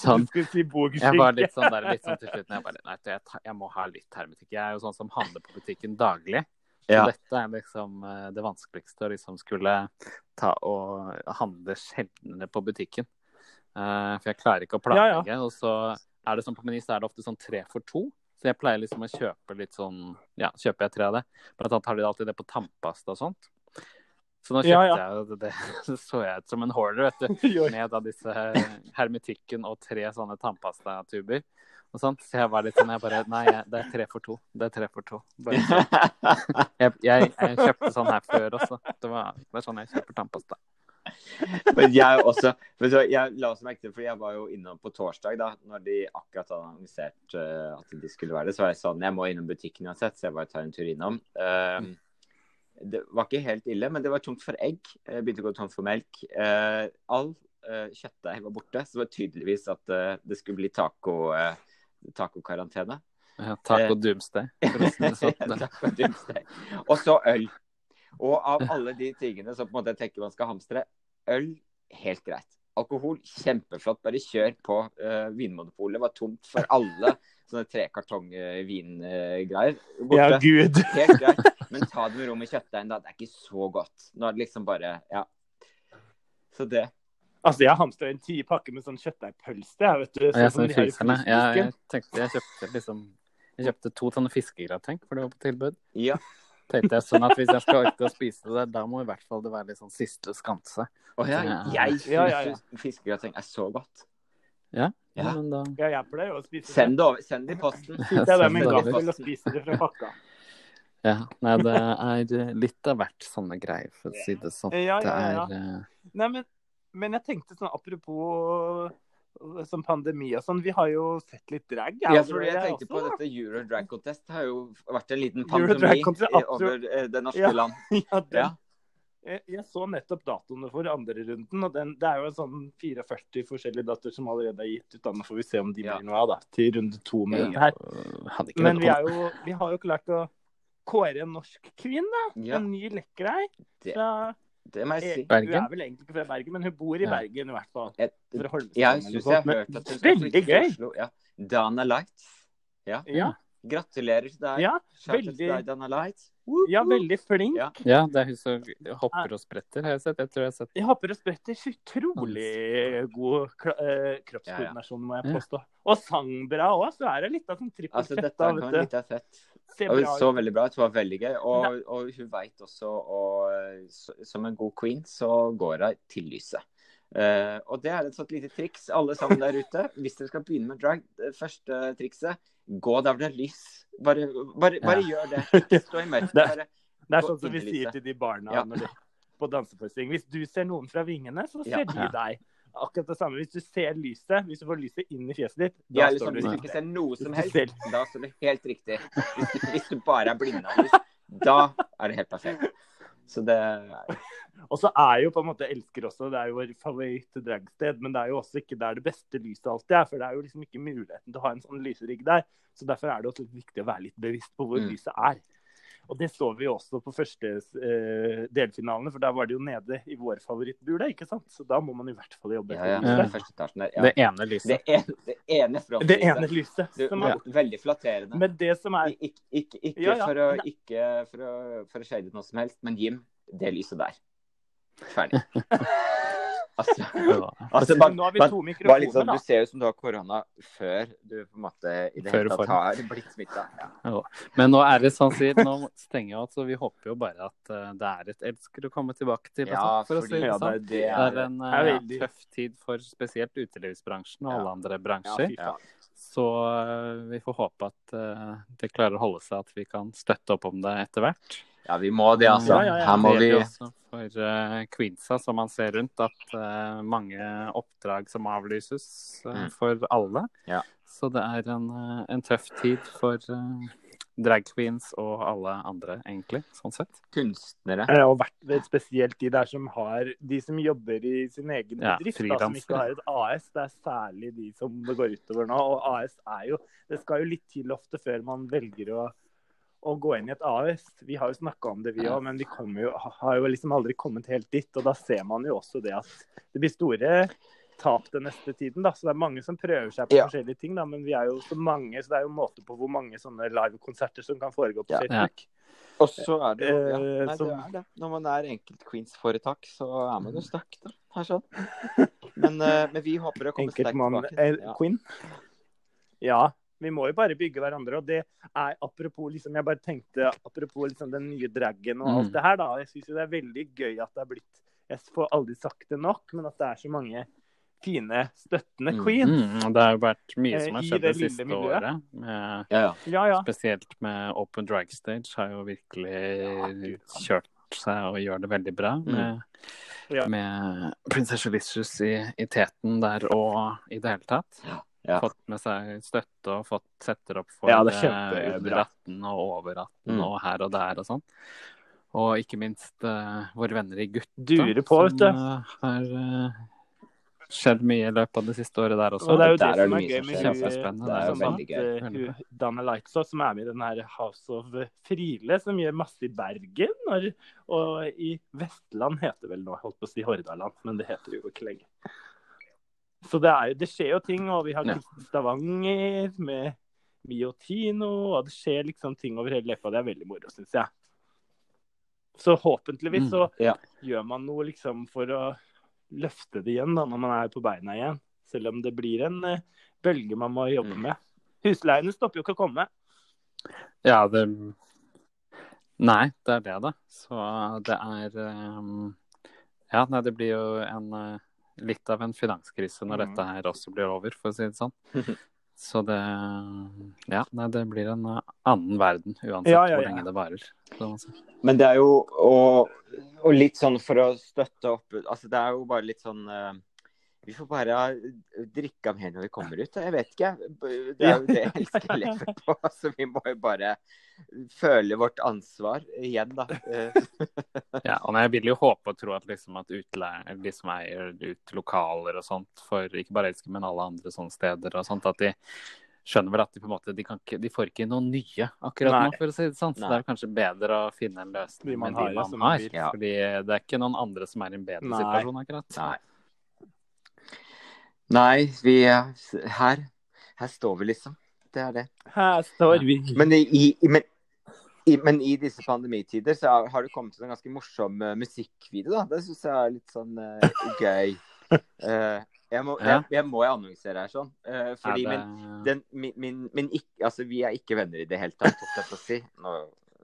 A: Sånn.
C: Du skulle si
A: Jeg var litt sånn der, litt sånn til slutten. jeg bare, nei, jeg, jeg må ha litt hermetikk. Jeg er jo sånn som handler på butikken daglig. Så
B: Ja.
A: dette er liksom eh, det vanskeligste, å liksom skulle ta og handle sjeldnere på butikken. Eh, for jeg klarer ikke å
C: Ja,
A: ja. Og så er det sånn på Meny så er det ofte sånn tre for to. Så jeg pleier liksom å kjøpe litt sånn Ja, kjøper jeg tre av det. Blant annet har de alltid det på tannpasta og sånt. Så nå kjøpte
C: Ja, ja.
A: jeg det, det. Så jeg ut som en hoarder, vet du med av disse hermetikken og tre sånne tannpastatuber. Og sånt. Så jeg var litt sånn jeg bare Nei, det er tre for to. Det er tre for to. Bare, jeg, jeg, jeg kjøpte sånn her før også. Det, var, det er sånn jeg kjøper tannpasta.
B: Men jeg også Jeg la også merke til, for jeg var jo innom på torsdag, da når de akkurat hadde annonsert uh, at de skulle være det. Så var jeg sånn Jeg må innom butikken uansett, så jeg bare tar en tur innom. Uh, det var ikke helt ille, men det var tomt for egg. Jeg begynte å gå tomt for melk. Uh, all uh, kjøttdeig var borte, så det var tydeligvis at uh, det skulle bli taco, uh, tacokarantene.
A: Ja, taco doomsday. Sånn.
B: Taco doomsday. Og så øl. Og av alle de tingene som på en måte jeg tenker man skal hamstre, øl helt greit. Alkohol kjempeflott. Bare kjør på. Uh, Vinmonopolet var tomt for alle sånne tre kartong-vingreier.
C: Ja, gud.
B: Helt greit. Men ta det med ro med kjøttdeigen, da. Det er ikke så godt. Nå er det liksom bare Ja. Så det.
C: Altså, jeg hamstra en ti pakker med sånn kjøttdeigpølse, jeg, vet du.
A: Sånn jeg
C: Sånn som
A: som
C: de har i
A: fryserne. Ja, jeg tenkte jeg kjøpte liksom Jeg kjøpte to sånne fiskegrateng, for det var på tilbud.
B: Ja.
A: Tenkte jeg sånn at Hvis jeg skal orke å spise det, da må i hvert fall det være litt sånn siste skanse.
B: Og jeg,
A: Ja.
B: jeg
C: Ja, ja, ja.
B: fiskegrateng er så godt.
A: Ja,
B: Ja.
A: men da
C: Ja, jeg pleier å spise
B: Send det over. Send det i posten.
C: Sitter jeg med
A: det
C: gaffel
B: over.
C: og spiser det fra pakka.
A: Ja. Nei, det er litt av hvert sånne greier, for å si det sånn.
C: Ja, ja, ja, Det
A: er eh,
C: Nei, men, men jeg tenkte sånn apropos sånn pandemi og sånn, vi har jo sett litt drag.
B: Ja, for jeg
C: det
B: tenkte på
C: også, da.
B: dette Euro Drag Contest har jo vært en liten pandemi over eh, det norske
C: Ja.
B: land.
C: Ja, den,
B: Ja.
C: jeg, jeg så nettopp datoene for andre runden, og den, det er jo en sånn 44 forskjellige datoer som allerede er gitt ut. da. Får vi se om de
B: Ja.
C: blir noe av da, til runde to med
B: Ja.
C: her.
A: øh,
C: Men vi, er jo, vi har jo klart å kåre en norsk kvinne. En ny lekker ei. Fra-
B: Det må jeg si.
C: Hun er vel egentlig ikke fra Bergen, men hun bor i
A: Ja.
C: Bergen i hvert fall.
B: Jeg,
C: Fra Holmestrand
B: jeg syns jeg har hørt at hun skal flytte til! Oslo. Ja. Dana Lights. Ja.
C: Ja.
B: Gratulerer til deg.
C: Ja, veldig-
B: til deg, Dana Lights.
C: ja veldig flink.
B: Ja.
A: Ja, det er hun som hopper og spretter, har jeg sett. Jeg tror jeg har sett
C: Jeg hopper og spretter. så Utrolig god eh, kroppskoordinasjon, må jeg
A: Ja.
C: påstå. Og sang bra òg, så er det litt av sånn trippel
B: Altså,
C: fett.
B: dette kan være litt av fett.
C: Ser
B: Og hun så veldig bra ut. Det var veldig gøy. Og, og hun veit også, og som en god queen, så går hun til lyset. Uh, og det er et sånt lite triks, alle sammen der ute. Hvis dere skal begynne med drag, det første trikset, gå der hvor det er lys. Bare, bare, bare gjør det. Stå i mørket.
C: Det-
B: Bare.
C: Det er sånn som vi sier til de barna
B: Ja.
C: når de, på danseforestilling. Hvis du ser noen fra vingene, så ser
B: Ja.
C: de deg. Akkurat det samme. Hvis du ser lyset, hvis du får lyset inn i fjeset ditt, da
B: Ja, liksom,
C: står
B: du
C: du
B: hvis du ikke ser noe som helst,
C: ser-
B: da står du helt riktig. Hvis du, hvis du bare er blinda av lys, da er det helt perfekt. Så det
C: Og så er jo på en måte Elsker også, det er jo vår favoritt-dragsted, men det er jo også ikke der det beste lyset alltid er. For det er jo liksom ikke muligheten til å ha en sånn lyserigg der. Så derfor er det også viktig å være litt bevisst på hvor
B: Mm.
C: lyset er. Og det så vi også på første eh, delfinalene, for der var det jo nede i vår favorittbule, ikke sant? Så da må man i hvert fall jobbe
B: Ja, ja. Første etasjen. Ja.
A: Det ene lyset.
B: Det ene, det ene frontlyset.
C: Det ene lyset.
B: Du,
C: Som er ja.
B: Veldig flatterende.
C: men det som er
B: Ik ikke ikke,
C: Ja, ja.
B: For, å, ikke for å, for å skjede noe som helst, men Jim, det lyset der. Ferdig. altså,
A: Ja.
B: altså
C: Men nå har vi to
B: litt
C: mikrofoner,
B: sånn,
C: da.
B: Du ser ut som du har korona før du på en måte i det hele tatt har blitt smitta. Ja.
A: Men nå er det sånn sier, nå stenger jo alt, så vi håper jo bare at uh, det er et elsker å komme tilbake til.
B: Ja,
A: sånt, for å si
B: fordi-
A: det
C: Ja,
A: sånn.
C: det,
B: er,
A: Det
B: er
A: en eh,
C: er veldig-
A: tøff tid for spesielt utelivsbransjen og
B: Ja.
A: alle andre bransjer. Så uh, vi får håpe at eh, det klarer å holde seg, at vi kan støtte opp om det etter hvert.
B: Ja, vi må det, altså.
C: Ja, ja, ja.
B: Her må vi
A: for eh, Queensa, som man ser rundt, at uh, mange oppdrag som avlyses uh,
B: Mm.
A: for alle.
B: Ja.
A: Så det er en, en tøff tid for uh, drag queens og alle andre, egentlig, sånn sett.
B: kunstnere.
C: Og vært spesielt de der som har De som jobber i sin egen
A: Ja,
C: bedrift, da, som ikke har et AS. Det er særlig de som det går utover nå. Og AS er jo Det skal jo litt til ofte før man velger å, å gå inn i et AS. Vi har jo snakka om det, vi òg, men vi jo, har jo liksom aldri kommet helt dit. Og da ser man jo også det at det blir store tap den neste tiden. da, så Det er mange som prøver seg på
B: Ja.
C: forskjellige ting, da, men vi er jo så mange, så det er jo måte på hvor mange sånne livekonserter som kan foregå på
B: Ja.
C: Facebook.
B: Og så er det jo ja,
C: Eh,
B: nei, det er det. Når man er enkeltqueens-foretak, så er man jo stuck, da. Her sånn. Men, eh, men vi håper å komme sterkt Enkeltmann-queen?
C: eh,
B: Ja.
C: Ja, vi må jo bare bygge hverandre. Og det er apropos liksom, Jeg bare tenkte apropos liksom, den nye dragen og
A: Mm.
C: alt det her, da. Jeg syns jo det er veldig gøy at det er blitt Jeg får aldri sagt det nok, men at det er så mange fine, støttende
B: Mm.
C: queens.
A: Mm, det har jo vært mye
C: Eh,
A: som har
C: i
A: skjedd
C: det
A: det siste
C: miljøet.
A: året. Med,
B: Ja, ja.
C: Ja, ja.
A: spesielt med Open Drag Stage har jo virkelig kjørt seg og gjør det veldig bra. Med,
C: Ja.
A: med Princess Alicious i, i teten der og i det hele tatt.
B: Ja.
A: Fått med seg støtte og fått setter opp for
C: Ja, det
A: eh, under 18 og over 18
B: Mm.
A: og her og der og sånn. Og ikke minst uh, våre venner i Gutta,
C: Durer på, vet du.
A: som eh, har uh, skjedd mye i løpet av det siste året der også.
C: Og det er jo
B: Der
C: det
B: er
C: som er,
B: er
C: gøy med hun-.
B: Det er
C: at, hun- Dana Lightsaw, som er med i den her House of Friele, som gjør masse i Bergen. Og, og i Vestland heter vel nå, holdt på å si Hordaland, men det heter jo ikke lenger. Så det, er, det skjer jo ting, og vi har
A: Ja.
C: Stavanger med Miotino, og det skjer liksom ting over hele løypa. Det er veldig moro, syns jeg. Så håpentligvis
A: Mm,
B: ja.
C: gjør man noe liksom for å løfte det igjen da, når man er på beina igjen. Selv om det blir en uh, bølge man må jobbe
B: Mm.
C: med. Husleiene stopper jo ikke å komme.
A: Ja, det Nei, det er det, da. Så det er um... Ja, nei, det blir jo en uh, litt av en finanskrise når
C: Mhm.
A: dette her også blir over, for å si det sånn. Så det Ja, nei, det blir en uh, annen verden uansett
C: Ja, ja,
A: hvor lenge det varer. si.
B: Men det er jo og, og litt sånn for å støtte opp Altså det er jo bare litt sånn eh, Vi får bare drikke av mer når vi kommer ut. Jeg vet ikke. Det er jo det jeg elsker å leve på. Så vi må jo bare føle vårt ansvar igjen, da. Eh,
A: Ja, og jeg vil jo håpe og tro at, liksom at utleier, de som eier ut lokaler og sånt, for ikke bare Elsker, men alle andre sånne steder og sånt, at de skjønner vel at de på en måte de, kan ikke, de får ikke noen nye akkurat
C: Nei.
A: nå, for å si det sånn. Så
B: Nei.
A: det er kanskje bedre å finne en løsning med de man har.
B: Ja.
A: Fordi det er ikke noen andre som er i en bedre
C: Nei.
A: situasjon akkurat.
B: Nei. Nei, vi er her. Her står vi, liksom. det er det.
C: Her står vi.
B: Men i, men, i, men i disse pandemitider så har- det kommet en ganske morsom eh, musikkvideo. da. Det syns jeg er litt sånn uh, gøy. Uh, jeg, må, jeg, jeg må annonsere her sånn. Uh, fordi
A: ja, det-
B: min, den, min, min, min ikke, altså, vi er ikke venner i det hele tatt, holdt jeg på å si. Nå,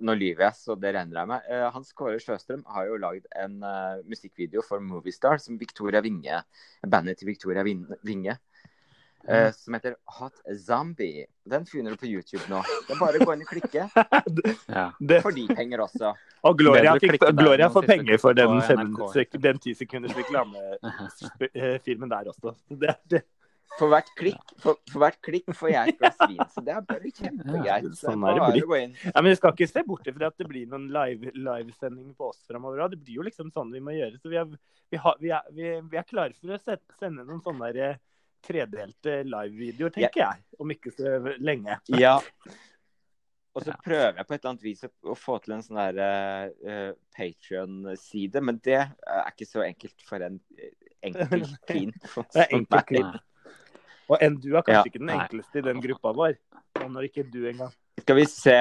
B: nå lyver jeg, så det regner jeg med. Eh, Hans Kåre Sjøstrøm har jo lagd en uh, musikkvideo for Moviestar som Victoria Vinge, bandet til Victoria Vinge, uh, eh, som heter Hot Zombie. Den finner du på YouTube nå. Det er bare å gå inn og klikke.
A: ja.
B: For de penger også.
C: og Gloria, fikk, Gloria får penger for den, den ti sekunders reklamefilmen der også. Så det, det,
B: For hvert klikk, for, for hvert klikk får jeg et glass vin. Så det er bare kjempegreit. Så
C: Sånn er det blitt. Ja, men Vi skal ikke se bort fra at det blir noen live- på oss framover. Det blir jo liksom sånn vi må gjøre. Så vi er, vi har, vi er, vi, vi er klare for å sette, sende noen sånne der, eh, tredelte livevideoer, tenker jeg. Om ikke så lenge.
B: Ja. Og så
A: Ja.
B: prøver jeg på et eller annet vis å, få til en sånn der uh, Patrion-side, men det er ikke så enkelt for en eh, enkel teen.
C: Det er enkelt. Og enn du er kanskje
B: Ja.
C: ikke den enkleste i den gruppa vår. Og når ikke du engang.
B: Skal vi se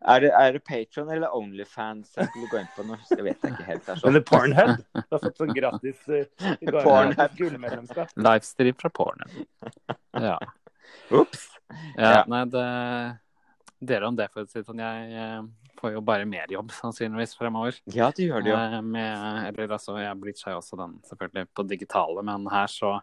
B: Er det, er det Patron eller Onlyfans jeg skulle gå inn på nå? Det vet jeg ikke helt. Det er sånn.
C: det er Pornhub. Du har fått sånn gratis, uh,
B: Pornhub.
C: gullmedlemskap.
A: Livestream fra Pornhub. Ja.
B: Ops!
A: ja.
B: Ja.
A: Nei, det Dere om det, for å si det sånn. Jeg får jo bare mer jobb sannsynligvis fremover.
B: Ja, det gjør det jo.
A: Eh, Med, eller altså, jeg blir seg også den selvfølgelig på digitale, men her så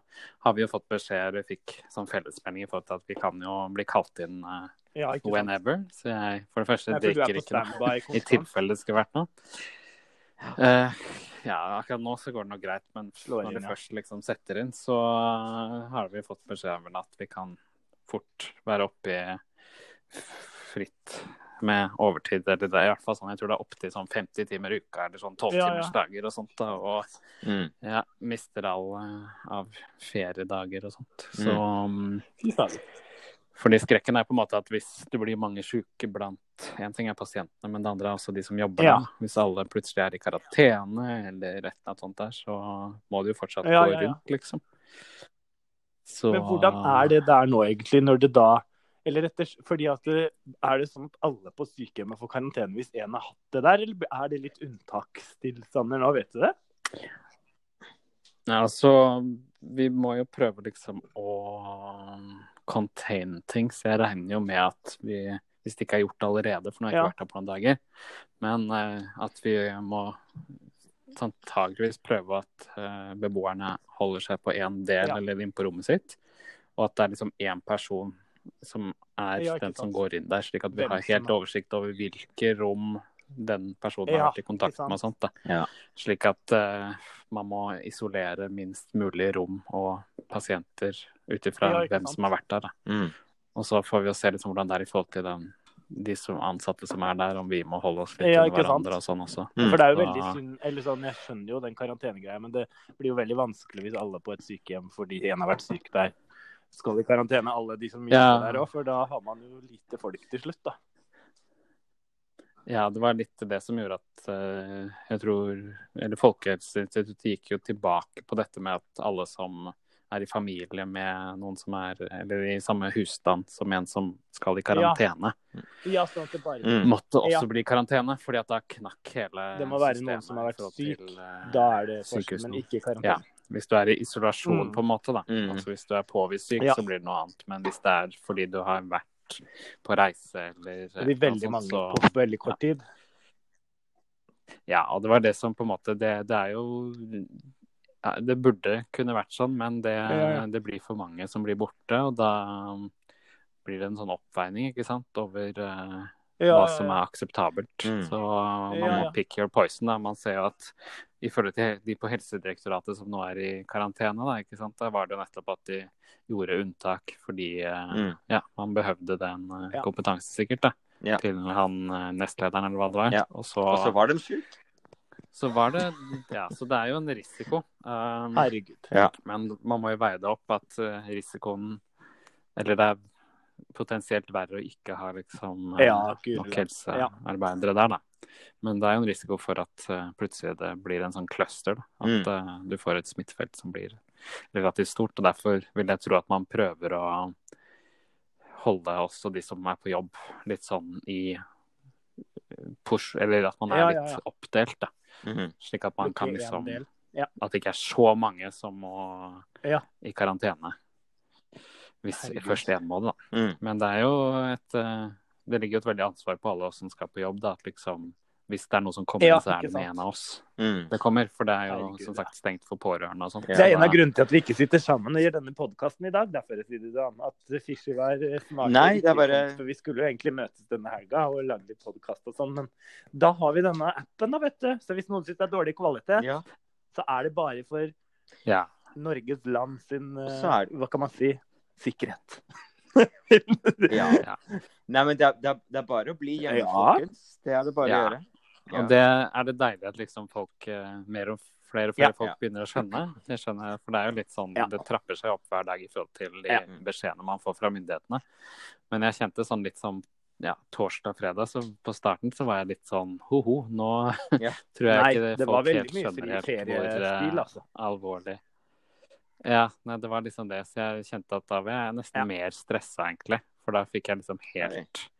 A: har vi jo fått beskjed, vi fikk som fellesmelding i forhold til at vi kan jo bli kalt inn eh,
C: Ja,
A: whenever. Så jeg for det første
C: du er
A: drikker ikke noe. I tilfelle det skulle vært noe. Uh, ja, akkurat nå så går det nok greit, men
C: Slår
A: når det
C: ja.
A: først liksom setter inn, så har vi fått beskjed om at vi kan fort være oppe i fritt med overtid. Eller det i hvert fall sånn, jeg tror det er opptil sånn 50 timer i uka eller sånn 12
C: Ja, ja.
A: timers dager og sånt. da, Og
B: Mm.
A: ja, mister all eh, av feriedager og sånt. Så mm, fordi skrekken er på en måte at hvis det blir mange syke blant En ting er pasientene, men det andre er også de som jobber
C: Ja.
A: Hvis alle plutselig er i karantene eller et eller annet sånt der, så må det jo fortsatt
C: Ja,
A: gå
C: ja, ja.
A: rundt, liksom. Så
C: Men hvordan er det der nå, egentlig, når det da Eller etter, fordi at Er det sånn at alle på sykehjemmet får karantene hvis en har hatt det der, eller er det litt unntakstilstander nå, vet du det?
A: Ja, altså Vi må jo prøve liksom å contain ting, så jeg regner jo med at vi hvis det ikke er gjort allerede, for nå har jeg ikke
C: Ja.
A: vært her på noen dager. Men uh, at vi må antageligvis prøve at uh, beboerne holder seg på én del
C: Ja.
A: eller inn på rommet sitt. Og at det er liksom én person som er
C: Ja,
A: den som går inn der, slik at vi har helt
C: er-
A: oversikt over hvilke rom den personen
C: Ja,
A: har vært i kontakt med og sånt. Da.
B: Ja.
A: Slik at uh, man må isolere minst mulig rom og pasienter ut ifra
C: Ja,
A: hvem som har vært der. Da.
B: Mm.
A: Og så får vi jo se liksom hvordan det er i forhold til den, de som ansatte som er der, om vi må holde oss litt
C: Ja,
A: til
C: hverandre sant.
A: og sånn også.
B: Mm.
C: For det er jo veldig synd eller sånn, Jeg skjønner jo den karantenegreia, men det blir jo veldig vanskelig hvis alle på et sykehjem fordi en har vært syk der, skal i karantene, alle de som jobber
A: Ja.
C: der òg. For da har man jo lite folk til slutt, da.
A: Ja, det var litt det som gjorde at uh, jeg tror Eller Folkehelseinstituttet gikk jo tilbake på dette med at alle som er i familie med noen som er Eller i samme husstand som en som skal i karantene,
C: Ja, sånn at det bare
B: Mm.
A: måtte også
C: Ja.
A: bli i karantene. fordi at da knakk hele systemet.
C: Det må være noen som har vært syk.
A: til, uh,
C: Da er det forskjell, men ikke karantene.
A: Hvis du er i isolasjon,
C: Mm.
A: på en måte, da.
B: Mm.
A: Altså hvis du er påvist syk,
C: Ja.
A: så blir det noe annet. Men hvis det er fordi du har vært på reise eller
C: Det blir veldig
A: sånt,
C: mange på veldig kort tid.
A: Ja, og det var det som på en måte Det, det er jo Det burde kunne vært sånn, men det,
C: Ja,
A: det blir for mange som blir borte. Og da blir det en sånn oppveining, ikke sant, over uh,
C: Ja,
A: hva som er akseptabelt.
B: Mm.
A: Så man må pick your poison. da. Man ser jo at i forhold til de på Helsedirektoratet som nå er i karantene, da, ikke sant? da var det jo nettopp at de gjorde unntak fordi eh,
B: Mm.
A: ja, man behøvde den eh,
C: Ja.
A: kompetansen sikkert da,
B: Ja.
A: til han eh, nestlederen eller hva det var.
B: Ja.
A: Og så,
B: Og så var de syke?
A: så var det Ja, så det er jo en risiko. Um,
C: Herregud.
B: Ja.
A: men man må jo veie det opp at risikoen Eller det er potensielt verre å ikke ha liksom eh,
C: Ja,
A: nok
C: ja.
A: helsearbeidere der, da. Men det er jo en risiko for at uh, plutselig det blir en sånn cluster. Da. At
B: Mm.
A: uh, du får et smittefelt som blir relativt stort. og Derfor vil jeg tro at man prøver å holde også de som er på jobb, litt sånn i push, eller at man er
C: Ja, ja,
A: litt oppdelt, da.
B: Mhm.
A: Slik at man kan liksom.
C: Ja.
A: At det ikke er så mange som må
C: Ja.
A: i karantene. Hvis
C: Herregud.
A: først én må det, da.
B: Mm.
A: Men det er jo et eh, Det ligger jo et veldig ansvar på alle oss som skal på jobb, da. At liksom Hvis det er noe som kommer,
C: Ja,
A: så er det med en av oss.
B: Mm.
A: Det kommer, for det er jo
C: Herregud,
A: som sagt stengt for pårørende og sånt.
B: Ja,
C: Det er en av grunnene til at vi ikke sitter sammen og gjør denne podkasten i dag. Derfor sier du det an at Fishy var eh, smart.
B: Nei, det er bare-
C: For vi skulle jo egentlig møtes denne helga og lage litt podkast og sånn, men da har vi denne appen, da, vet du. Så hvis noen syns det er dårlig kvalitet,
B: Ja.
C: så er det bare for
A: Ja.
C: Norges land sin eh,
B: er det-
C: Hva kan man si? Sikkerhet.
B: Ja.
A: Ja.
B: Nei, men det er, det, er, det er bare å bli hjemme,
C: Ja.
B: folkens. Det er det bare å
A: Ja.
B: gjøre.
A: Og det er det deilig at liksom folk eh, mer og flere og flere
C: Ja.
A: folk begynner å skjønne. Jeg skjønner for det er jo litt sånn
C: Ja.
A: Det trapper seg opp hver dag i forhold til de
C: Ja.
A: beskjedene man får fra myndighetene. Men jeg kjente sånn litt som ja, torsdag-fredag, så på starten så var jeg litt sånn ho-ho, nå
B: Ja.
A: tror jeg
C: Nei,
A: ikke det folk helt skjønner helt hvor eh,
C: altså.
A: alvorlig Ja, nei, det var liksom det. Så jeg kjente at da var jeg nesten
C: Ja.
A: mer stressa, egentlig. For da fikk jeg liksom helt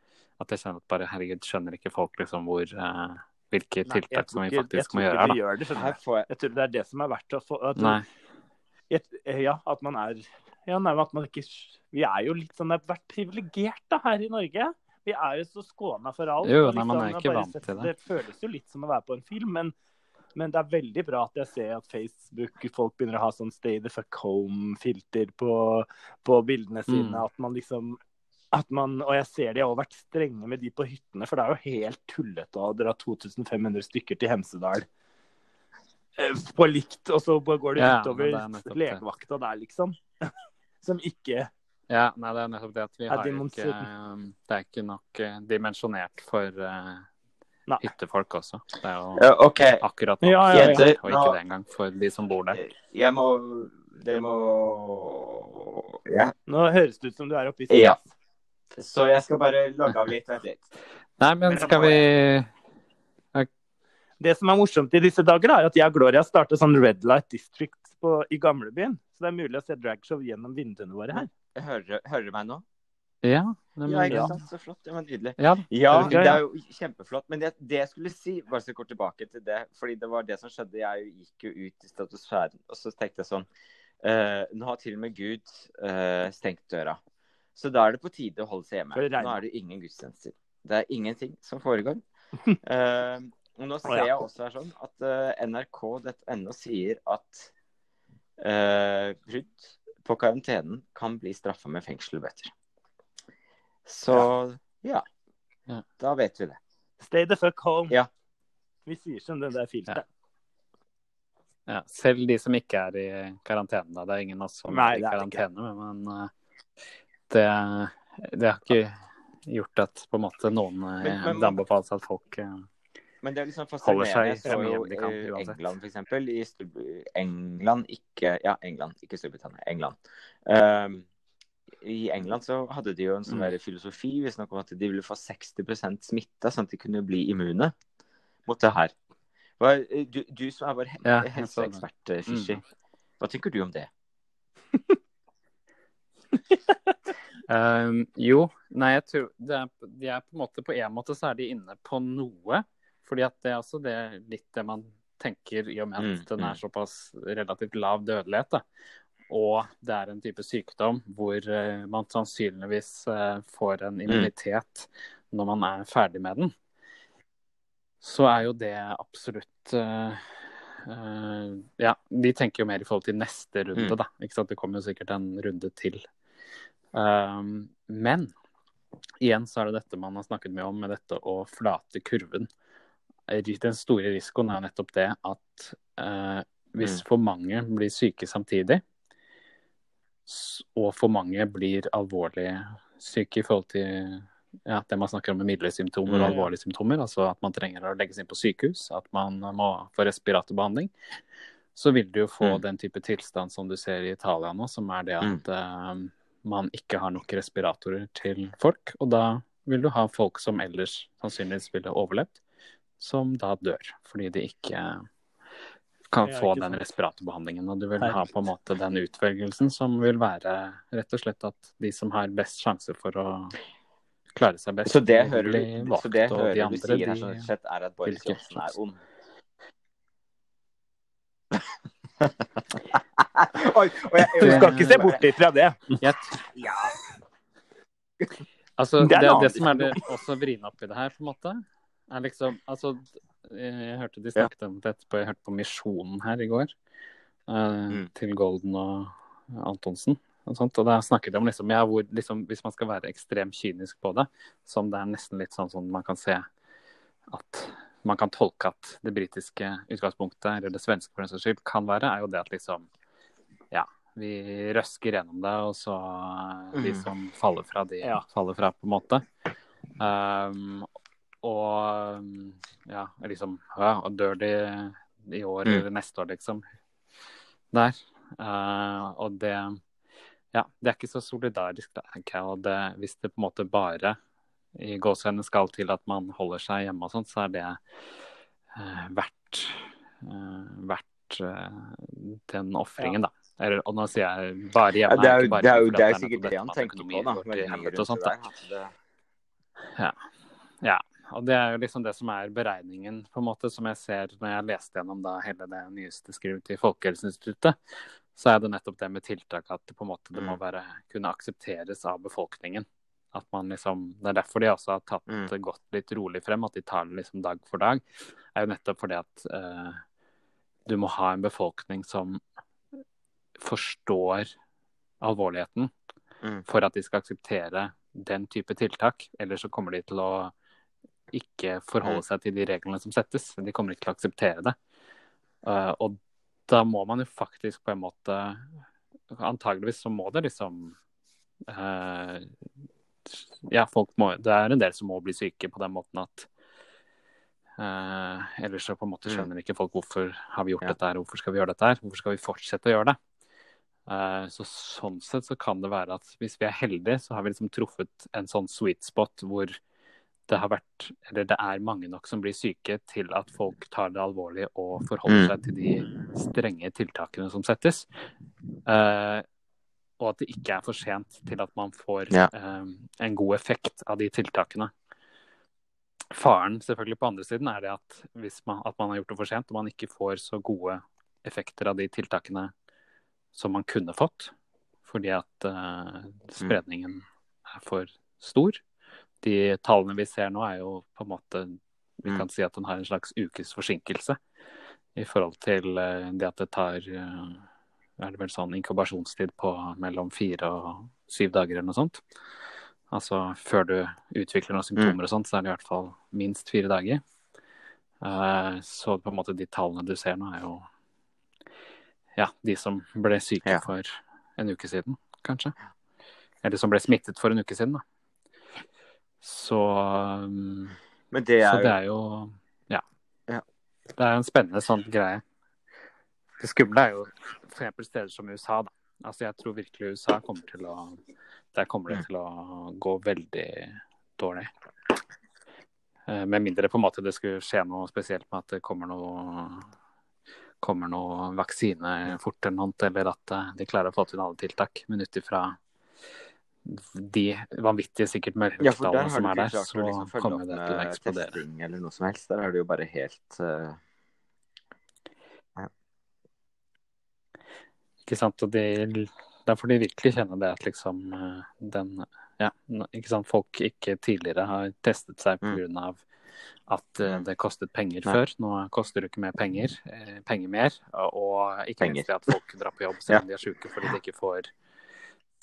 A: At jeg kjenner at bare herregud, skjønner ikke folk liksom hvor uh, Hvilke
C: Nei,
A: tiltak
C: tror
A: som vi faktisk må gjøre her, da.
C: gjør det,
B: jeg
C: Jeg tror det er det som er verdt å få at,
A: Nei.
C: jeg- Ja, at man er ja, nei, at man ikke Vi er jo litt sånn Det har vært privilegert da, her i Norge. Vi er jo så skåna for alt.
A: Jo, nei, man er ikke vant
C: sett-
A: til det.
C: Det føles jo litt som å være på en film, men, men det er veldig bra at jeg ser at Facebook folk begynner å ha sånn stay the fuck home-filter på, på bildene sine.
A: Mm.
C: At man liksom at man, og jeg ser de har også vært strenge med de på hyttene, for det er jo helt tullete å dra 2500 stykker til Hemsedal eh, på likt, og så går det
A: Ja,
C: utover
A: er
C: legevakta der, liksom. Som ikke
A: Ja, nei, det er nettopp det at vi har ikke um, Det er ikke nok eh, dimensjonert for eh,
C: Nei.
A: hyttefolk også. Det er jo
B: Ja, okay.
A: akkurat nok.
C: Ja, ja, ja.
A: Og ikke det engang for de som bor der.
B: jeg må Dere må Ja.
C: Nå høres det ut som du er oppe i
B: Ja. Så jeg skal bare logge av litt. Vent litt.
A: Nei, men
B: Men
A: skal vi
C: Det som er morsomt i disse dager, da, er at jeg og Gloria startet sånn Red Light District på, i gamlebyen. Så det er mulig å se dragshow gjennom vinduene våre her.
B: Hører du meg nå?
A: Ja, det,
B: Ja, ikke sant? Så flott. Det var nydelig.
A: ja.
B: Ja,
C: det
B: er jo kjempeflott. Men det, det jeg skulle si, bare så kort tilbake til det, fordi det var det som skjedde. Jeg gikk jo ut i stratosfæren, og så tenkte jeg sånn uh, Nå har til og med Gud uh, stengt døra. Så da er det på tide å holde seg hjemme. Nå er det ingen gudstjenester. Det er ingenting som foregår. Uh, og nå ser jeg også her sånn at uh, nrk.no sier at eh, brudd på karantenen kan bli straffa med fengsel og bøter. Så ja.
A: Ja.
B: Da vet vi det.
C: Stay the fuck home.
B: Ja.
C: Vi sier som det der filteret.
A: Ja, selv de som ikke er i karantene, da. Det er ingen av oss som
C: Nei,
A: er i karantene, men eh, det, det har ikke gjort at på en måte noen eh,
B: Men- men-
A: Det anbefales at folk eh,
B: Men det er liksom
A: Holder seg
B: fascinerende. Jeg så jo
A: de kan, uansett.
B: England, for eksempel. I England, ikke Ja, England, ikke Storbritannia. England. Um, I England så hadde de jo en sånn
A: Mm.
B: filosofi hvis noe om at de ville få 60% smitte, sånn at de kunne bli immune mot det her. Hva, du, du som er vår he
A: Ja,
B: helseekspert, Fishy, mm. hva tenker du om det?
A: Um, jo, nei, jeg tror det er, de er på en måte På en måte så er de inne på noe. Fordi at det er også det, litt det man tenker i og med at
B: Mm,
A: den
B: mm.
A: er såpass relativt lav dødelighet. Da. Og det er en type sykdom hvor eh, man sannsynligvis eh, får en immunitet når man er ferdig med den. Så er jo det absolutt eh, Ja, de tenker jo mer i forhold til neste runde,
B: Mm.
A: da. Ikke sant? Det kommer jo sikkert en runde til. Um, men igjen så er det dette man har snakket mye om, med dette å flate kurven. Den store risikoen er nettopp det at uh, hvis
B: Mm.
A: for mange blir syke samtidig, og for mange blir alvorlig syke i forhold til ja, det man snakker om med midlertidige symptomer og
B: Mm.
A: alvorlige symptomer, altså at man trenger å legges inn på sykehus, at man må få respiratorbehandling, så vil du jo få
B: Mm.
A: den type tilstand som du ser i Italia nå, som er det at eh, man ikke har nok respiratorer til folk. Og da vil du ha folk som ellers sannsynligvis ville overlevd, som da dør fordi de ikke kan få den
C: sant.
A: respiratorbehandlingen. Og du vil
C: Nei.
A: ha på en måte den utvelgelsen som vil være rett og slett at de som har best sjanse for å klare seg best,
B: Så det hører
A: bli
B: du,
A: valgt,
B: så det
A: og
B: hører
A: de
B: du sier her, sånn sett, er at Boris Johnsen er ond. Oi, og jeg,
C: Du skal ikke se bort fra det.
A: Jeg
B: Ja.
A: Altså,
C: Det
A: det,
C: er
A: det,
C: det,
A: som er det også vriene oppi det her, på en måte, er liksom Altså, jeg hørte de snakket om det etterpå. Jeg hørte på Misjonen her i går. eh,
B: Mm.
A: Til Golden og Antonsen. Og, sånt, og da snakket de om liksom, ja, hvor, liksom, hvis man skal være ekstremt kynisk på det, som det er nesten litt sånn som man kan se at man kan tolke at det britiske utgangspunktet, eller det svenske for den saks skyld, kan være, er jo det at liksom Ja, vi røsker gjennom det, og så eh, de
B: Mhm.
A: som faller fra, de
C: Ja.
A: faller fra, på en måte. Um, og um, ja, liksom Ja, og dør de i år
B: Mm.
A: eller neste år, liksom. Der. Uh, og det Ja, det er ikke så solidarisk, da, tenker jeg. Og det, hvis det på en måte bare i gåsehudene skal til at man holder seg hjemme og sånt, så er det uh, verdt uh, verdt den ofringen, da. Eller, og nå sier jeg bare
B: Ja,
A: hjemme.
B: det er
A: ikke
B: jo,
A: bare
B: det er jo, det er sikkert det han tenker på, da.
A: og sånt.
B: At
A: Ja, og det er jo liksom det som er beregningen, på en måte, som jeg ser når jeg leste gjennom da hele det nyeste skrivet til Folkehelseinstituttet, så er det nettopp det med tiltak at det på en måte det må
B: Mm.
A: være, kunne aksepteres av befolkningen. At man liksom, Det er derfor de også har tatt
B: Mm.
A: det godt litt rolig frem, at de tar det liksom dag for dag. er jo nettopp fordi at uh, du må ha en befolkning som forstår alvorligheten
B: Mm.
A: for at de skal akseptere den type tiltak. Ellers så kommer de til å ikke forholde
B: Mm.
A: seg til de reglene som settes. De kommer ikke til å akseptere det. Eh, og da må man jo faktisk på en måte Antageligvis så må det liksom eh, Ja, folk må Det er en del som må bli syke på den måten at Uh, Ellers så på en måte skjønner ikke folk hvorfor har vi gjort
B: Ja.
A: dette her, hvorfor skal vi gjøre dette her, hvorfor skal vi fortsette å gjøre det. Uh, Så sånn sett så kan det være at hvis vi er heldige, så har vi liksom truffet en sånn sweet spot hvor det har vært, eller det er mange nok som blir syke til at folk tar det alvorlig og forholder
B: Mm.
A: seg til de strenge tiltakene som settes. Uh, og at det ikke er for sent til at man får
B: Ja.
A: uh, en god effekt av de tiltakene. Faren selvfølgelig på andre siden er det at hvis man, at man har gjort det for sent, og man ikke får så gode effekter av de tiltakene som man kunne fått, fordi at uh, spredningen er for stor. De tallene vi ser nå er jo på en måte Vi
B: Mm.
A: kan si at den har en slags ukes forsinkelse i forhold til eh, det at det tar eh, er det vel sånn inkubasjonstid på mellom fire og syv dager eller noe sånt. Altså før du utvikler noen symptomer og sånt, så er det i hvert fall minst fire dager. Eh, Så på en måte de tallene du ser nå, er jo ja, de som ble syke
B: Ja.
A: for en uke siden, kanskje. Eller som ble smittet for en uke siden, da. Så, um,
B: Men det
A: så
B: er
A: det
B: jo
A: er jo ja.
B: Ja.
A: Det er en spennende sånn greie. Det skumle er jo f.eks. steder som USA, da. Altså jeg tror virkelig USA kommer til å Der kommer det
B: Mm.
A: til å gå veldig dårlig. Eh, Med mindre på en måte det skulle skje noe spesielt med at det kommer noe kommer noe vaksine fort eller noe, eller at eh, de klarer å få til alle tiltak. Men ut ifra de vanvittige sikkert
B: Ja,
A: mørketallene
B: ja,
A: som er der, så
B: liksom
A: kommer det til å eksplodere.
B: testing eller noe som helst. Der er det jo bare helt eh,
A: Ikke sant? Og de, der får de virkelig kjenne det at liksom eh, den Ja, ikke sant. Folk ikke tidligere har testet seg
B: Mm.
A: av at eh,
B: Mm.
A: det kostet penger
B: Nei.
A: før. Nå koster det ikke mer penger. Penger mer. Og, ikke
B: Penger.
A: minst det at folk drar på jobb selv om de er syke fordi de ikke får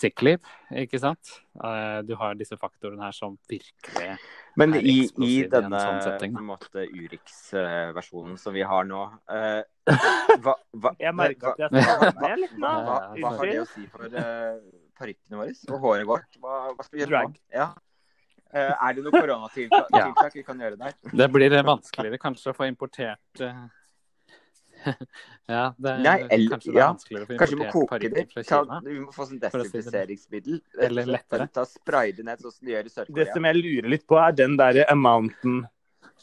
A: sick leave. Ikke sant? Eh, du har disse faktorene her som virkelig
B: Men
A: er
B: i, i denne
A: sånn setting,
B: måte Urix-versjonen som vi har nå uh, hva, hva,
C: Jeg merker at jeg skal
B: hva,
C: litt nå.
B: hva, hva har det å si for uh, parykkene våre og håret vårt? Hva, hva skal vi gjøre nå? Ja. Uh, er det noe koronatiltak
A: Ja.
B: vi kan gjøre der?
A: Det blir vanskeligere kanskje å få importert eh, Ja, det er
B: Nei, eller-
A: kanskje det er
B: ja.
A: vanskeligere å få
B: Kanskje vi må
A: parykker
B: det?
A: fra
B: Ta,
A: Kina.
B: vi må få sånn
A: det.
B: desinfiseringsmiddel.
A: Eller lettere.
B: Ta, spray det ned sånn som de gjør i Sør-Korea.
C: som jeg lurer litt på, er den derre amounten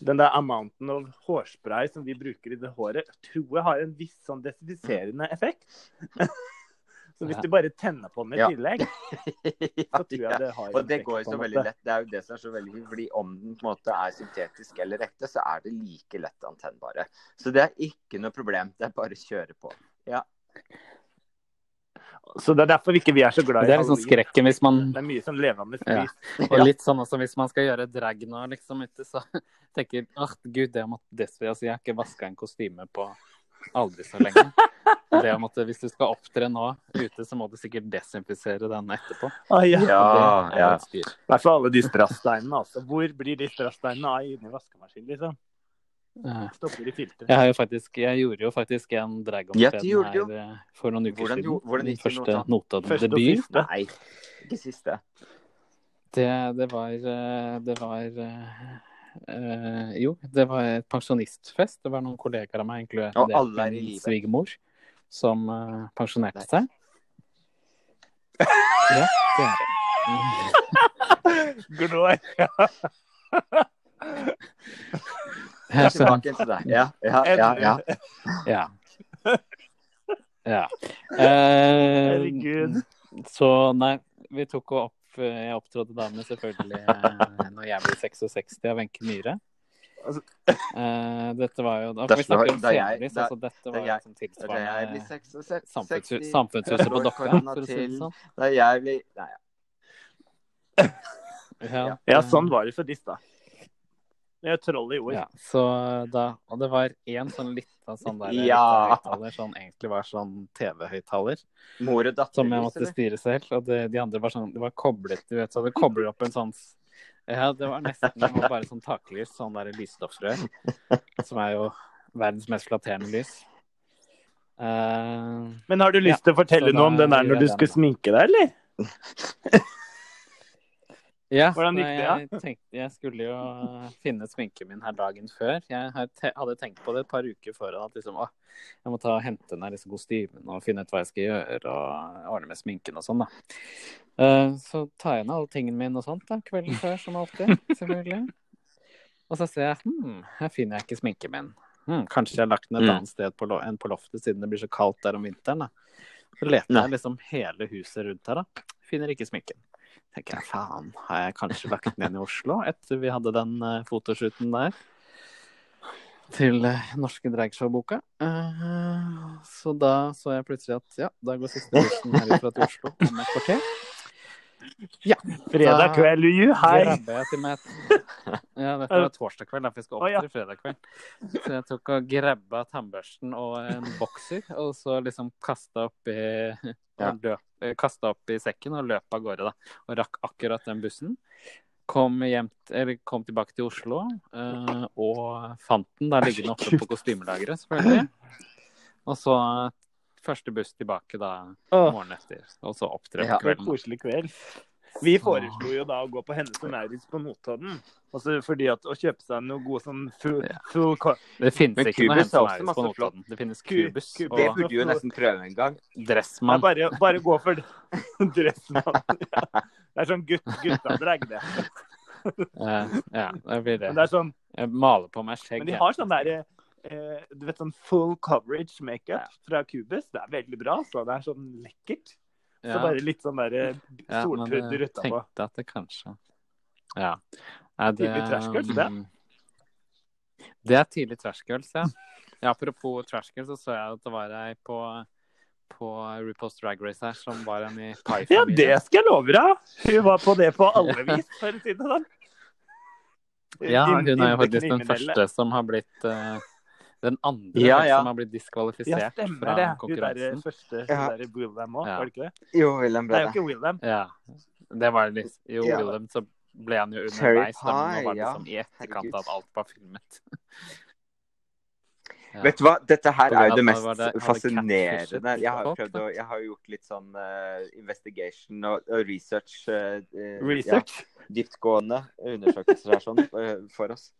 C: Den der amounten av hårspray som vi bruker i det håret, tror jeg har en viss sånn desinfiserende effekt. Så hvis du bare tenner på den i
B: Ja.
C: tillegg, så tror jeg det har en
B: Og det går jo så veldig lett. Det er jo det som er så veldig fordi om den på en måte er syntetisk eller ekte, så er det like lett antennbare. Så det er ikke noe problem. Det er bare å kjøre på.
C: Så det er derfor ikke vi er så glad i
A: Det er liksom skrekken hvis man
C: Det er mye sånn levende
A: Ja.
C: lys.
A: Og litt sånn også hvis man skal gjøre drag nå, liksom ute, så tenker jeg at gud, det måtte Desvi, altså, jeg har ikke vaska en kostyme på aldri så lenge. Det om at hvis du skal opptre nå ute, så må du sikkert desinfisere den etterpå.
C: Ah, ja.
B: Ja,
A: Og er.
C: I hvert fall alle de strassteinene. Altså. Hvor blir de strassteinene av inni vaskemaskinen? Liksom?
A: Eh,
C: Stopper i filteret.
A: Jeg, har jo faktisk, jeg gjorde jo faktisk en
B: drag
A: om
B: det gjorde du jo.
A: her eh, for noen uker
B: Hvordan
A: siden.
B: hvordan gikk
A: første
B: nota? og
A: første debut.
C: siste.
B: Nei, ikke siste.
A: Det, det var eh, Det var eh, Jo, det var et pensjonistfest. Det var noen kollegaer av meg, inkludert
B: er
A: min svigermor, som uh, pensjonerte seg. Ja, det er det.
C: Glår.
B: Jeg er tilbake til deg. Ja, ja, ja. ja.
A: Ja. ja. Uh,
C: Herregud.
A: så nei, vi tok og opp Jeg opptrådte da med selvfølgelig eh, når jeg ble 66 av Wenche Myhre.
C: Altså-
A: Eh, dette var jo Da får vi snakke om
B: senere.
A: Altså, dette var
B: jo
A: liksom tilsvarende samfunnshuset, Samfunnshuset på Dokka, for å si det sånn.
B: Da jeg blir Nei,
A: Ja,
C: Ja, sånn var det for disse, da. Det er troll i ord.
A: Ja, så da, og det var én sånn lita sånn der
B: Ja.
A: høyttaler som egentlig var sånn TV-høyttaler,
B: mor og datter.
A: som jeg måtte styre selv. Og det, de andre var sånn, det var koblet, du vet, så det kobler opp en sånn Ja, det var nesten det var bare sånn taklys, sånn der lysstoffrør, som er jo verdens mest flatterende lys. Uh,
C: Men har du lyst til å fortelle noe om den der når du skulle sminke deg, eller?
A: Ja,
C: Hvordan gikk det, Ja?
A: jeg, tenkte, jeg skulle jo finne sminken min her dagen før. Jeg hadde tenkt på det et par uker før. at liksom, å, jeg må ta og hente ned disse kostymene og finne ut hva jeg skal gjøre og ordne med sminken og sånn. da. Uh, så tar jeg ned alle tingene mine og sånt da, kvelden før, som alltid. selvfølgelig. Og så ser jeg hm, her finner jeg ikke sminken min. Hm, kanskje jeg har lagt den et
B: Mm.
A: annet sted på enn på loftet, siden det blir så kaldt der om vinteren. da. Så leter jeg liksom hele huset rundt her, da. Finner ikke sminken tenker jeg faen, har jeg kanskje lagt den igjen i Oslo etter vi hadde den uh, fotoshooten der? Til uh, norske dragshow-boka. Uh, så da så jeg plutselig at ja, da går siste bussen herfra til Oslo om et kvarter. Ja.
C: Fredag kveld, you, hei!
A: grabba jeg til meg et Ja, dette var torsdag kveld, da, vi skal
C: oh, ja.
A: til fredag kveld. Så jeg tok og grabba tannbørsten og en bokser, og så liksom kasta opp,
B: Ja.
A: Opp i sekken og løp av gårde, da. Og rakk akkurat den bussen. Kom, hjem, eller kom tilbake til Oslo uh, og fant den da den oppe på kostymelageret, selvfølgelig. Og så første buss tilbake da morgenen etter, og så opptre på kvelden.
C: Ja, koselig kveld. Vi foreslo jo da å gå på Hennes og Maurits på Notodden. Altså fordi at å kjøpe seg noe god sånn full, full
A: Det finnes
B: Men
A: ikke noe Hennes
B: og
A: Maurits på. Notodden. Det finnes
C: Ku-
A: Cubus.
B: Det burde jo nesten prøve en gang.
A: Dressmann.
C: bare, bare gå for Dressmann. Ja. Det er sånn gutt, gutteandrag, det.
A: Ja, det blir det.
C: Det er sånn
A: Jeg maler på meg skjegg.
C: Men de har sånn derre eh, Du vet sånn full coverage makeup fra Cubus. Det er veldig bra. Så det er sånn lekkert. Så bare litt sånn der derre
A: ja, men jeg
C: utapå.
A: tenkte at det kanskje Ja. Er det,
C: Tidlig trash girls, det.
A: Det er tidlig trash girls, ja. ja. Apropos trash girls, så så jeg at det var ei på, på RuPaul's Drag Race her som var en i
C: Pai-familien.
A: Ja,
C: det skal jeg love deg! Hun var på det på alle vis, for å si det sånn.
A: Ja, hun er jo faktisk den første som har blitt eh, Den andre
B: Ja, ja.
A: som har blitt
C: Ja,
A: diskvalifisert
C: stemmer
A: fra
C: det. Hun der
A: konkurransen.
C: første
B: Ja.
C: der William òg,
A: Ja.
C: var det ikke det?
B: Jo, William ble
C: det.
B: det.
C: er jo ikke William.
A: Ja. Det var litt Jo,
B: Ja.
A: William, så ble han jo underveis. da, men Nå var det
B: pie, ja.
A: liksom i etterkant
B: av
A: at alt var filmet. Ja.
B: Vet du hva, dette her er jo det mest
A: det-
B: fascinerende. Jeg har, prøvd å, jeg har gjort litt sånn uh, investigation og, og research. eh, eh,
C: Research.
B: Ja, dyptgående undersøkelser her sånn uh, for oss.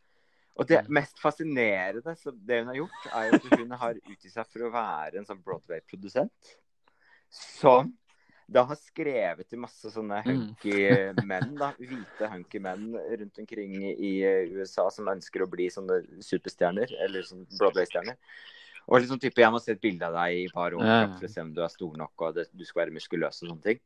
B: Og det mest fascinerende så det hun har gjort, er jo at hun har utgitt seg for å være en sånn Broadway-produsent. Som da har skrevet til masse sånne
A: Mm.
B: hunky menn, da, hvite hunky menn rundt omkring i eh, USA som ønsker å bli sånne superstjerner, eller sånn Broadway-stjerner. Og liksom type, jeg må se et bilde av deg i par år for å se om du er stor nok og det, du skal være muskuløs og sånne ting.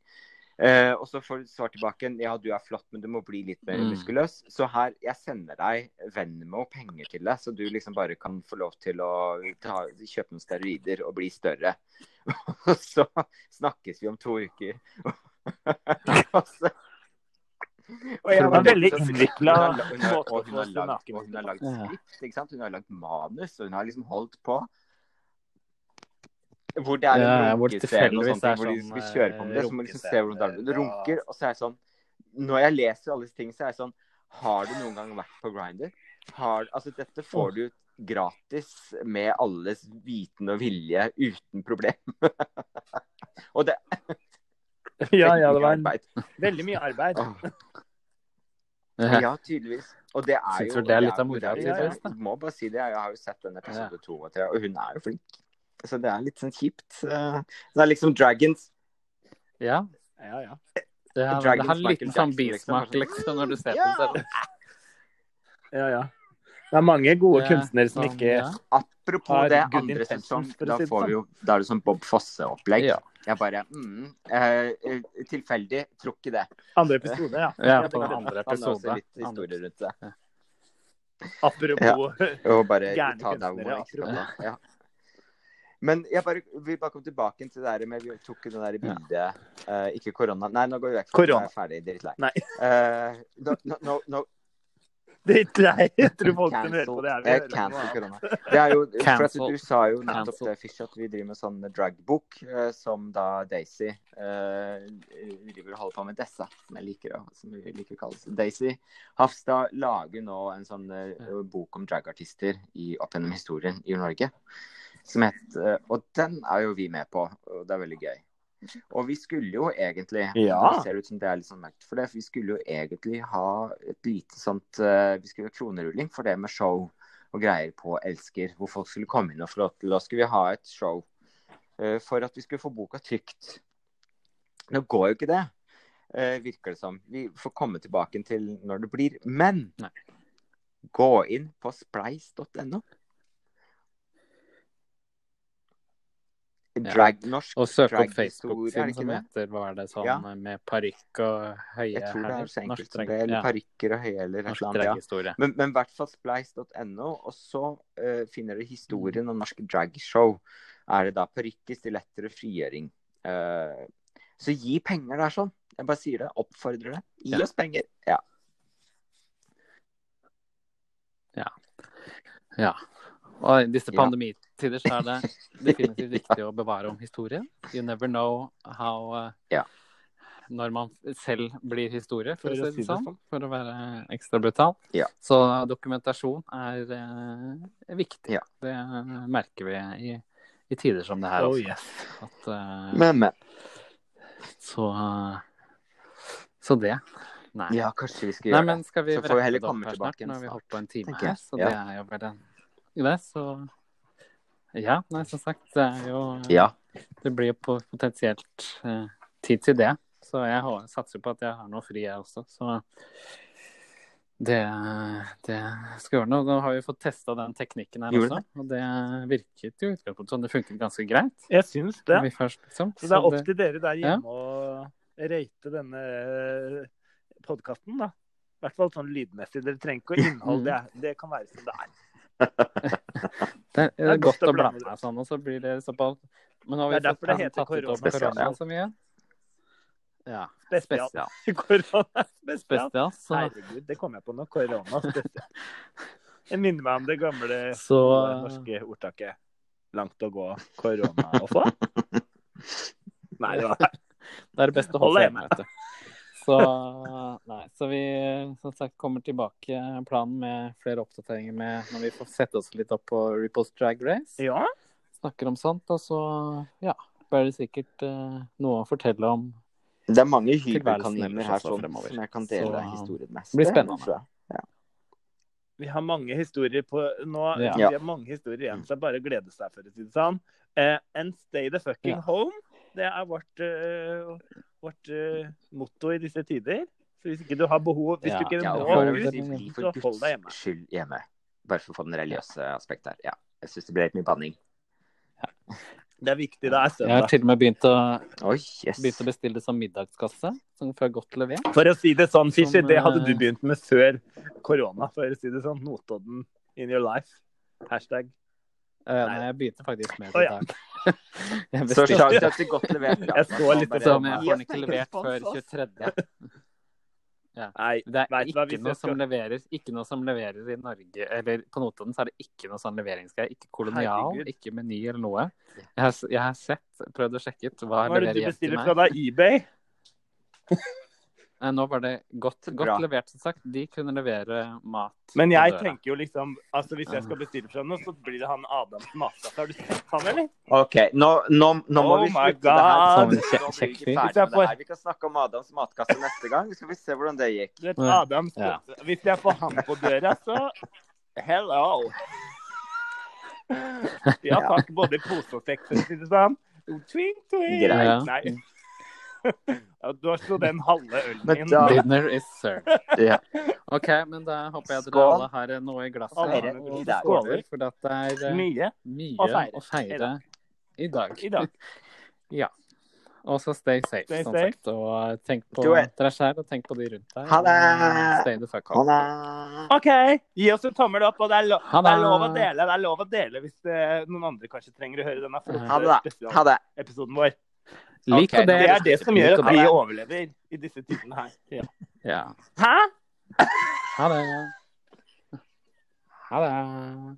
B: Eh, og så får du svar tilbake ja, du er flott, men du må bli litt mer
A: Mm.
B: muskuløs. Så her, jeg sender deg Venmo penger til deg, så du liksom bare kan få lov til å ta, kjøpe noen steroider og bli større. Og så snakkes vi om to uker. og så og jeg
C: var veldig innvikla
B: hun har-
C: måte å
B: lagd-
C: naken
B: hun har lagd skript, ikke sant? Hun har lagd manus, og hun har liksom holdt på. Hvor det er en
A: Ja,
B: runkescene og sånne ting, hvor de
A: sånn,
B: skal kjøre på med det. Så må liksom se hvordan det er. Du runker, og så er jeg sånn Når jeg leser alle disse tingene, så er jeg sånn Har du noen gang vært på Grindr? Har, altså, dette får du gratis med alles viten og vilje uten problem. og det
C: Ja, ja, det var en, veldig mye arbeid.
A: Ja.
B: Ja, tydeligvis. Og det er jo
A: det er litt av
B: er-
A: tydeligvis.
B: Jeg må bare si det. Jeg har jo sett den episode to og tre, og hun er jo flink. Så det er litt sånn kjipt. Eh, Det er liksom Dragons.
A: ja.
C: Ja, ja.
A: Det, er, det har en liten sånn
B: liksom.
A: bismak liksom, når du ser på den. selv.
C: ja, ja. Det er mange gode
A: Det er
C: kunstnere som
A: som
C: ikke
A: ja.
B: Apropos
C: Har
B: det,
C: good
B: andre sesong, da
C: si
B: får
C: sånn.
B: vi jo Da er det sånn Bob Fosse-opplegg.
A: Ja.
B: Jeg bare mm, eh, eh, Tilfeldig. Tror ikke det.
C: Andre episode, ja.
A: Ja,
C: Ja,
A: på den andre
B: Han
A: episode.
B: litt historie rundt det.
C: Apropos
B: ja.
C: Gærne kunstnere,
B: Apropos? Ja. Men jeg bare vil bare komme tilbake til det der med Vi tok det der bildet eh, Ikke korona. Nei, nå går vi vekk fra.
C: Korona.
B: Jeg er ferdig. Drittlei.
C: Nei.
B: Uh, no, no, no, no,
C: Det Jeg tror folk som hører på det her,
B: eh, cancel korona. Det er jo, for at du sa jo nettopp det, Fish, at vi driver med sånn dragbok uh, som da Daisy uh, driver og holder på med dessa, som jeg liker som vi liker å kalle det. Daisy Hafstad lager nå en sånn uh, bok om dragartister i, opp gjennom historien i Norge. Som het, eh, og den er jo vi med på, og det er veldig gøy. Og vi skulle jo egentlig
C: Ja.
B: Det ser ut som det er litt sånn mørkt for det. For vi skulle jo egentlig ha et lite sånt eh, Vi skulle ha kronerulling for det med show og greier på Elsker, hvor folk skulle komme inn og få lov til Da skulle vi ha et show eh, for at vi skulle få boka trygt. Nå går jo ikke det, virker det som. Vi får komme tilbake til når det blir. Men
A: Nei.
B: gå inn på spleis.no. Drag, norsk
A: Og søk opp Facebook-siden som heter hva er det sånn
B: Ja.
A: med parykk og høye
B: Jeg tror det er så enkelt som det. Eller
A: ja,
B: parykker og annet. Ja. Men, men i hvert fall spleis.no, og så uh, finner du historien om norsk dragshow. Er det da parykker, stiletter og frigjøring. Uh, så gi penger der, sånn. Jeg bare sier det. Oppfordrer det. Gi
A: Ja.
B: oss penger. Ja.
A: Ja. Og disse
B: Ja.
A: Pandemitider så er det definitivt viktig å bevare om historien. You never know how uh,
B: Ja.
A: Når man selv blir historie, for,
C: For
A: å si det sånn.
C: sånn.
A: For å være ekstra brutal.
B: Ja.
A: Så dokumentasjon er er viktig.
B: Ja.
A: Det eh, merker vi i, i tider som det her
C: Oh, yes.
A: At, uh,
B: Men, men.
A: så, eh, så det. Nei.
B: Ja, kanskje vi skal
A: Nei,
B: gjøre
A: men
B: det.
A: skal vi
B: Så får vi heller komme tilbake
A: snart?
B: igjen
A: Nå har vi
B: snart,
A: holdt på en time her, så
B: Ja.
A: det er jo bare en det, så Ja, nei, som sagt, det er jo
B: Ja.
A: Det blir jo potensielt eh, tid til det. Så jeg har, satser på at jeg har noe fri, jeg også. Så det, det skal gjøre noe. Nå har vi fått testa den teknikken her også, og det virket jo utgangspunktet sånn. det funket ganske greit.
C: Jeg syns det.
A: først, liksom.
C: Så det er opp til dere der
A: Ja.
C: hjemme å rate denne podkasten, da. I hvert fall sånn lydmessig. Dere trenger ikke å innhold. Det, det kan være som det er.
A: Det er,
C: Det er
A: godt,
C: godt å blande
A: seg sånn, og så blir det såpass Men nå har vi
C: Det er derfor det heter korona.
A: så mye. Ja.
C: Spesial. Korona spesial. Herregud, det kom jeg på nå. Korona spesial. Jeg minner meg om det gamle
A: så
C: norske ordtaket. Langt å gå, korona å få. Nei, det var
A: Det er det beste å holde
C: hjemme,
A: vet du. Så, nei, så vi som sagt kommer tilbake planen med flere oppdateringer med når vi får sette oss litt opp på Ripples Drag Race.
C: Ja.
A: Snakker om sånt, og så ja, blir det sikkert uh, noe å fortelle om.
B: Det er mange
A: Tilværelsen
B: her sånn, som jeg kan dele
A: Så-
B: historien med.
A: Det blir spennende.
C: Vi har mange historier på nå.
A: Ja.
C: Vi har mange historier igjen, så bare glede seg, for å si det sånn. Uh, and stay the fucking
A: Ja.
C: home. Det er vårt, uh, vårt uh, motto i disse tider. Så hvis ikke du har behov Hvis
A: Ja,
C: du ikke
B: Ja,
C: må ut,
B: si,
C: så hold deg hjemme.
B: Skyld hjemme. Bare for å få den religiøse aspektet her. Ja. Jeg syns det ble litt mye banning.
C: Det er viktig. Det er
A: Jeg har til og med begynt å,
B: oh, yes.
A: begynt å bestille som middagskasse, som får godt levert.
C: For å si det sånn, Fischer,
A: Som,
C: det hadde
A: eh,
C: du begynt med før korona. For å si det sånn. Notodden in your life. Hashtag.
A: Uh,
C: Nei.
A: nei, jeg begynte faktisk med det i
C: ja.
A: jeg
B: Så
A: bestilte
B: er godt levert. ja.
C: Jeg så litt
B: Bare-
A: som jeg får den ikke levert før 23. Ja.
C: Nei,
A: Det er ikke noe som
C: leverer
A: leveres ikke noe som leverer i Norge Eller på Notodden så er det ikke noe sånn leveringsgreie. Ikke kolonial,
C: Herregud.
A: ikke Meny eller noe. Jeg har, jeg har sett, prøvd å sjekke ut hva
C: Hva er det du bestiller fra deg? eBay?
A: Eh, Nå var det godt, godt levert, som sagt. De kunne levere mat.
C: Men jeg tenker jo liksom altså Hvis jeg skal bestille fra noe, så blir det han Adams matkasse. Har du sett han, eller?
B: OK, nå, nå, nå må
C: Oh
B: vi slutte det her.
A: Sånn
B: vi
A: kjekk fyr.
B: her. Vi kan snakke om Adams matkasse neste gang. Skal vi se hvordan det gikk.
A: Det
C: Adams
A: Ja.
C: Hvis jeg får han på døra, så Hello! Ja takk, både pose og sekk, for å si det sånn. Twing, twing.
B: Greit.
C: Nei. Ja, har så den halve ølen
B: Men
A: Dinner is served.
B: Yeah.
A: OK, men da håper jeg dere alle har noe i glasset.
C: Alle
A: og
B: i dag.
A: skåler, for det er eh,
C: Mye
A: mye
C: å feire
A: å feire i dag.
C: i dag.
A: Ja. Og så stay safe,
C: Stay
A: sånn
C: safe.
A: sagt. Og tenk på dere selv, og tenk på de rundt deg.
B: Ha det.
A: Stay the fuck home.
C: OK, gi oss en tommel opp. Og det er, lo
A: Ha
C: det
A: det.
C: er lov å dele Det er lov å dele hvis det, noen andre kanskje trenger å høre denne flotte
B: Ha det.
C: spesialepisoden vår.
A: Lik okay,
C: Det
A: del.
C: er det som gjør at vi overlever i disse tidene her. Ja.
A: Ja.
C: Hæ?
A: Ha det. Ha det.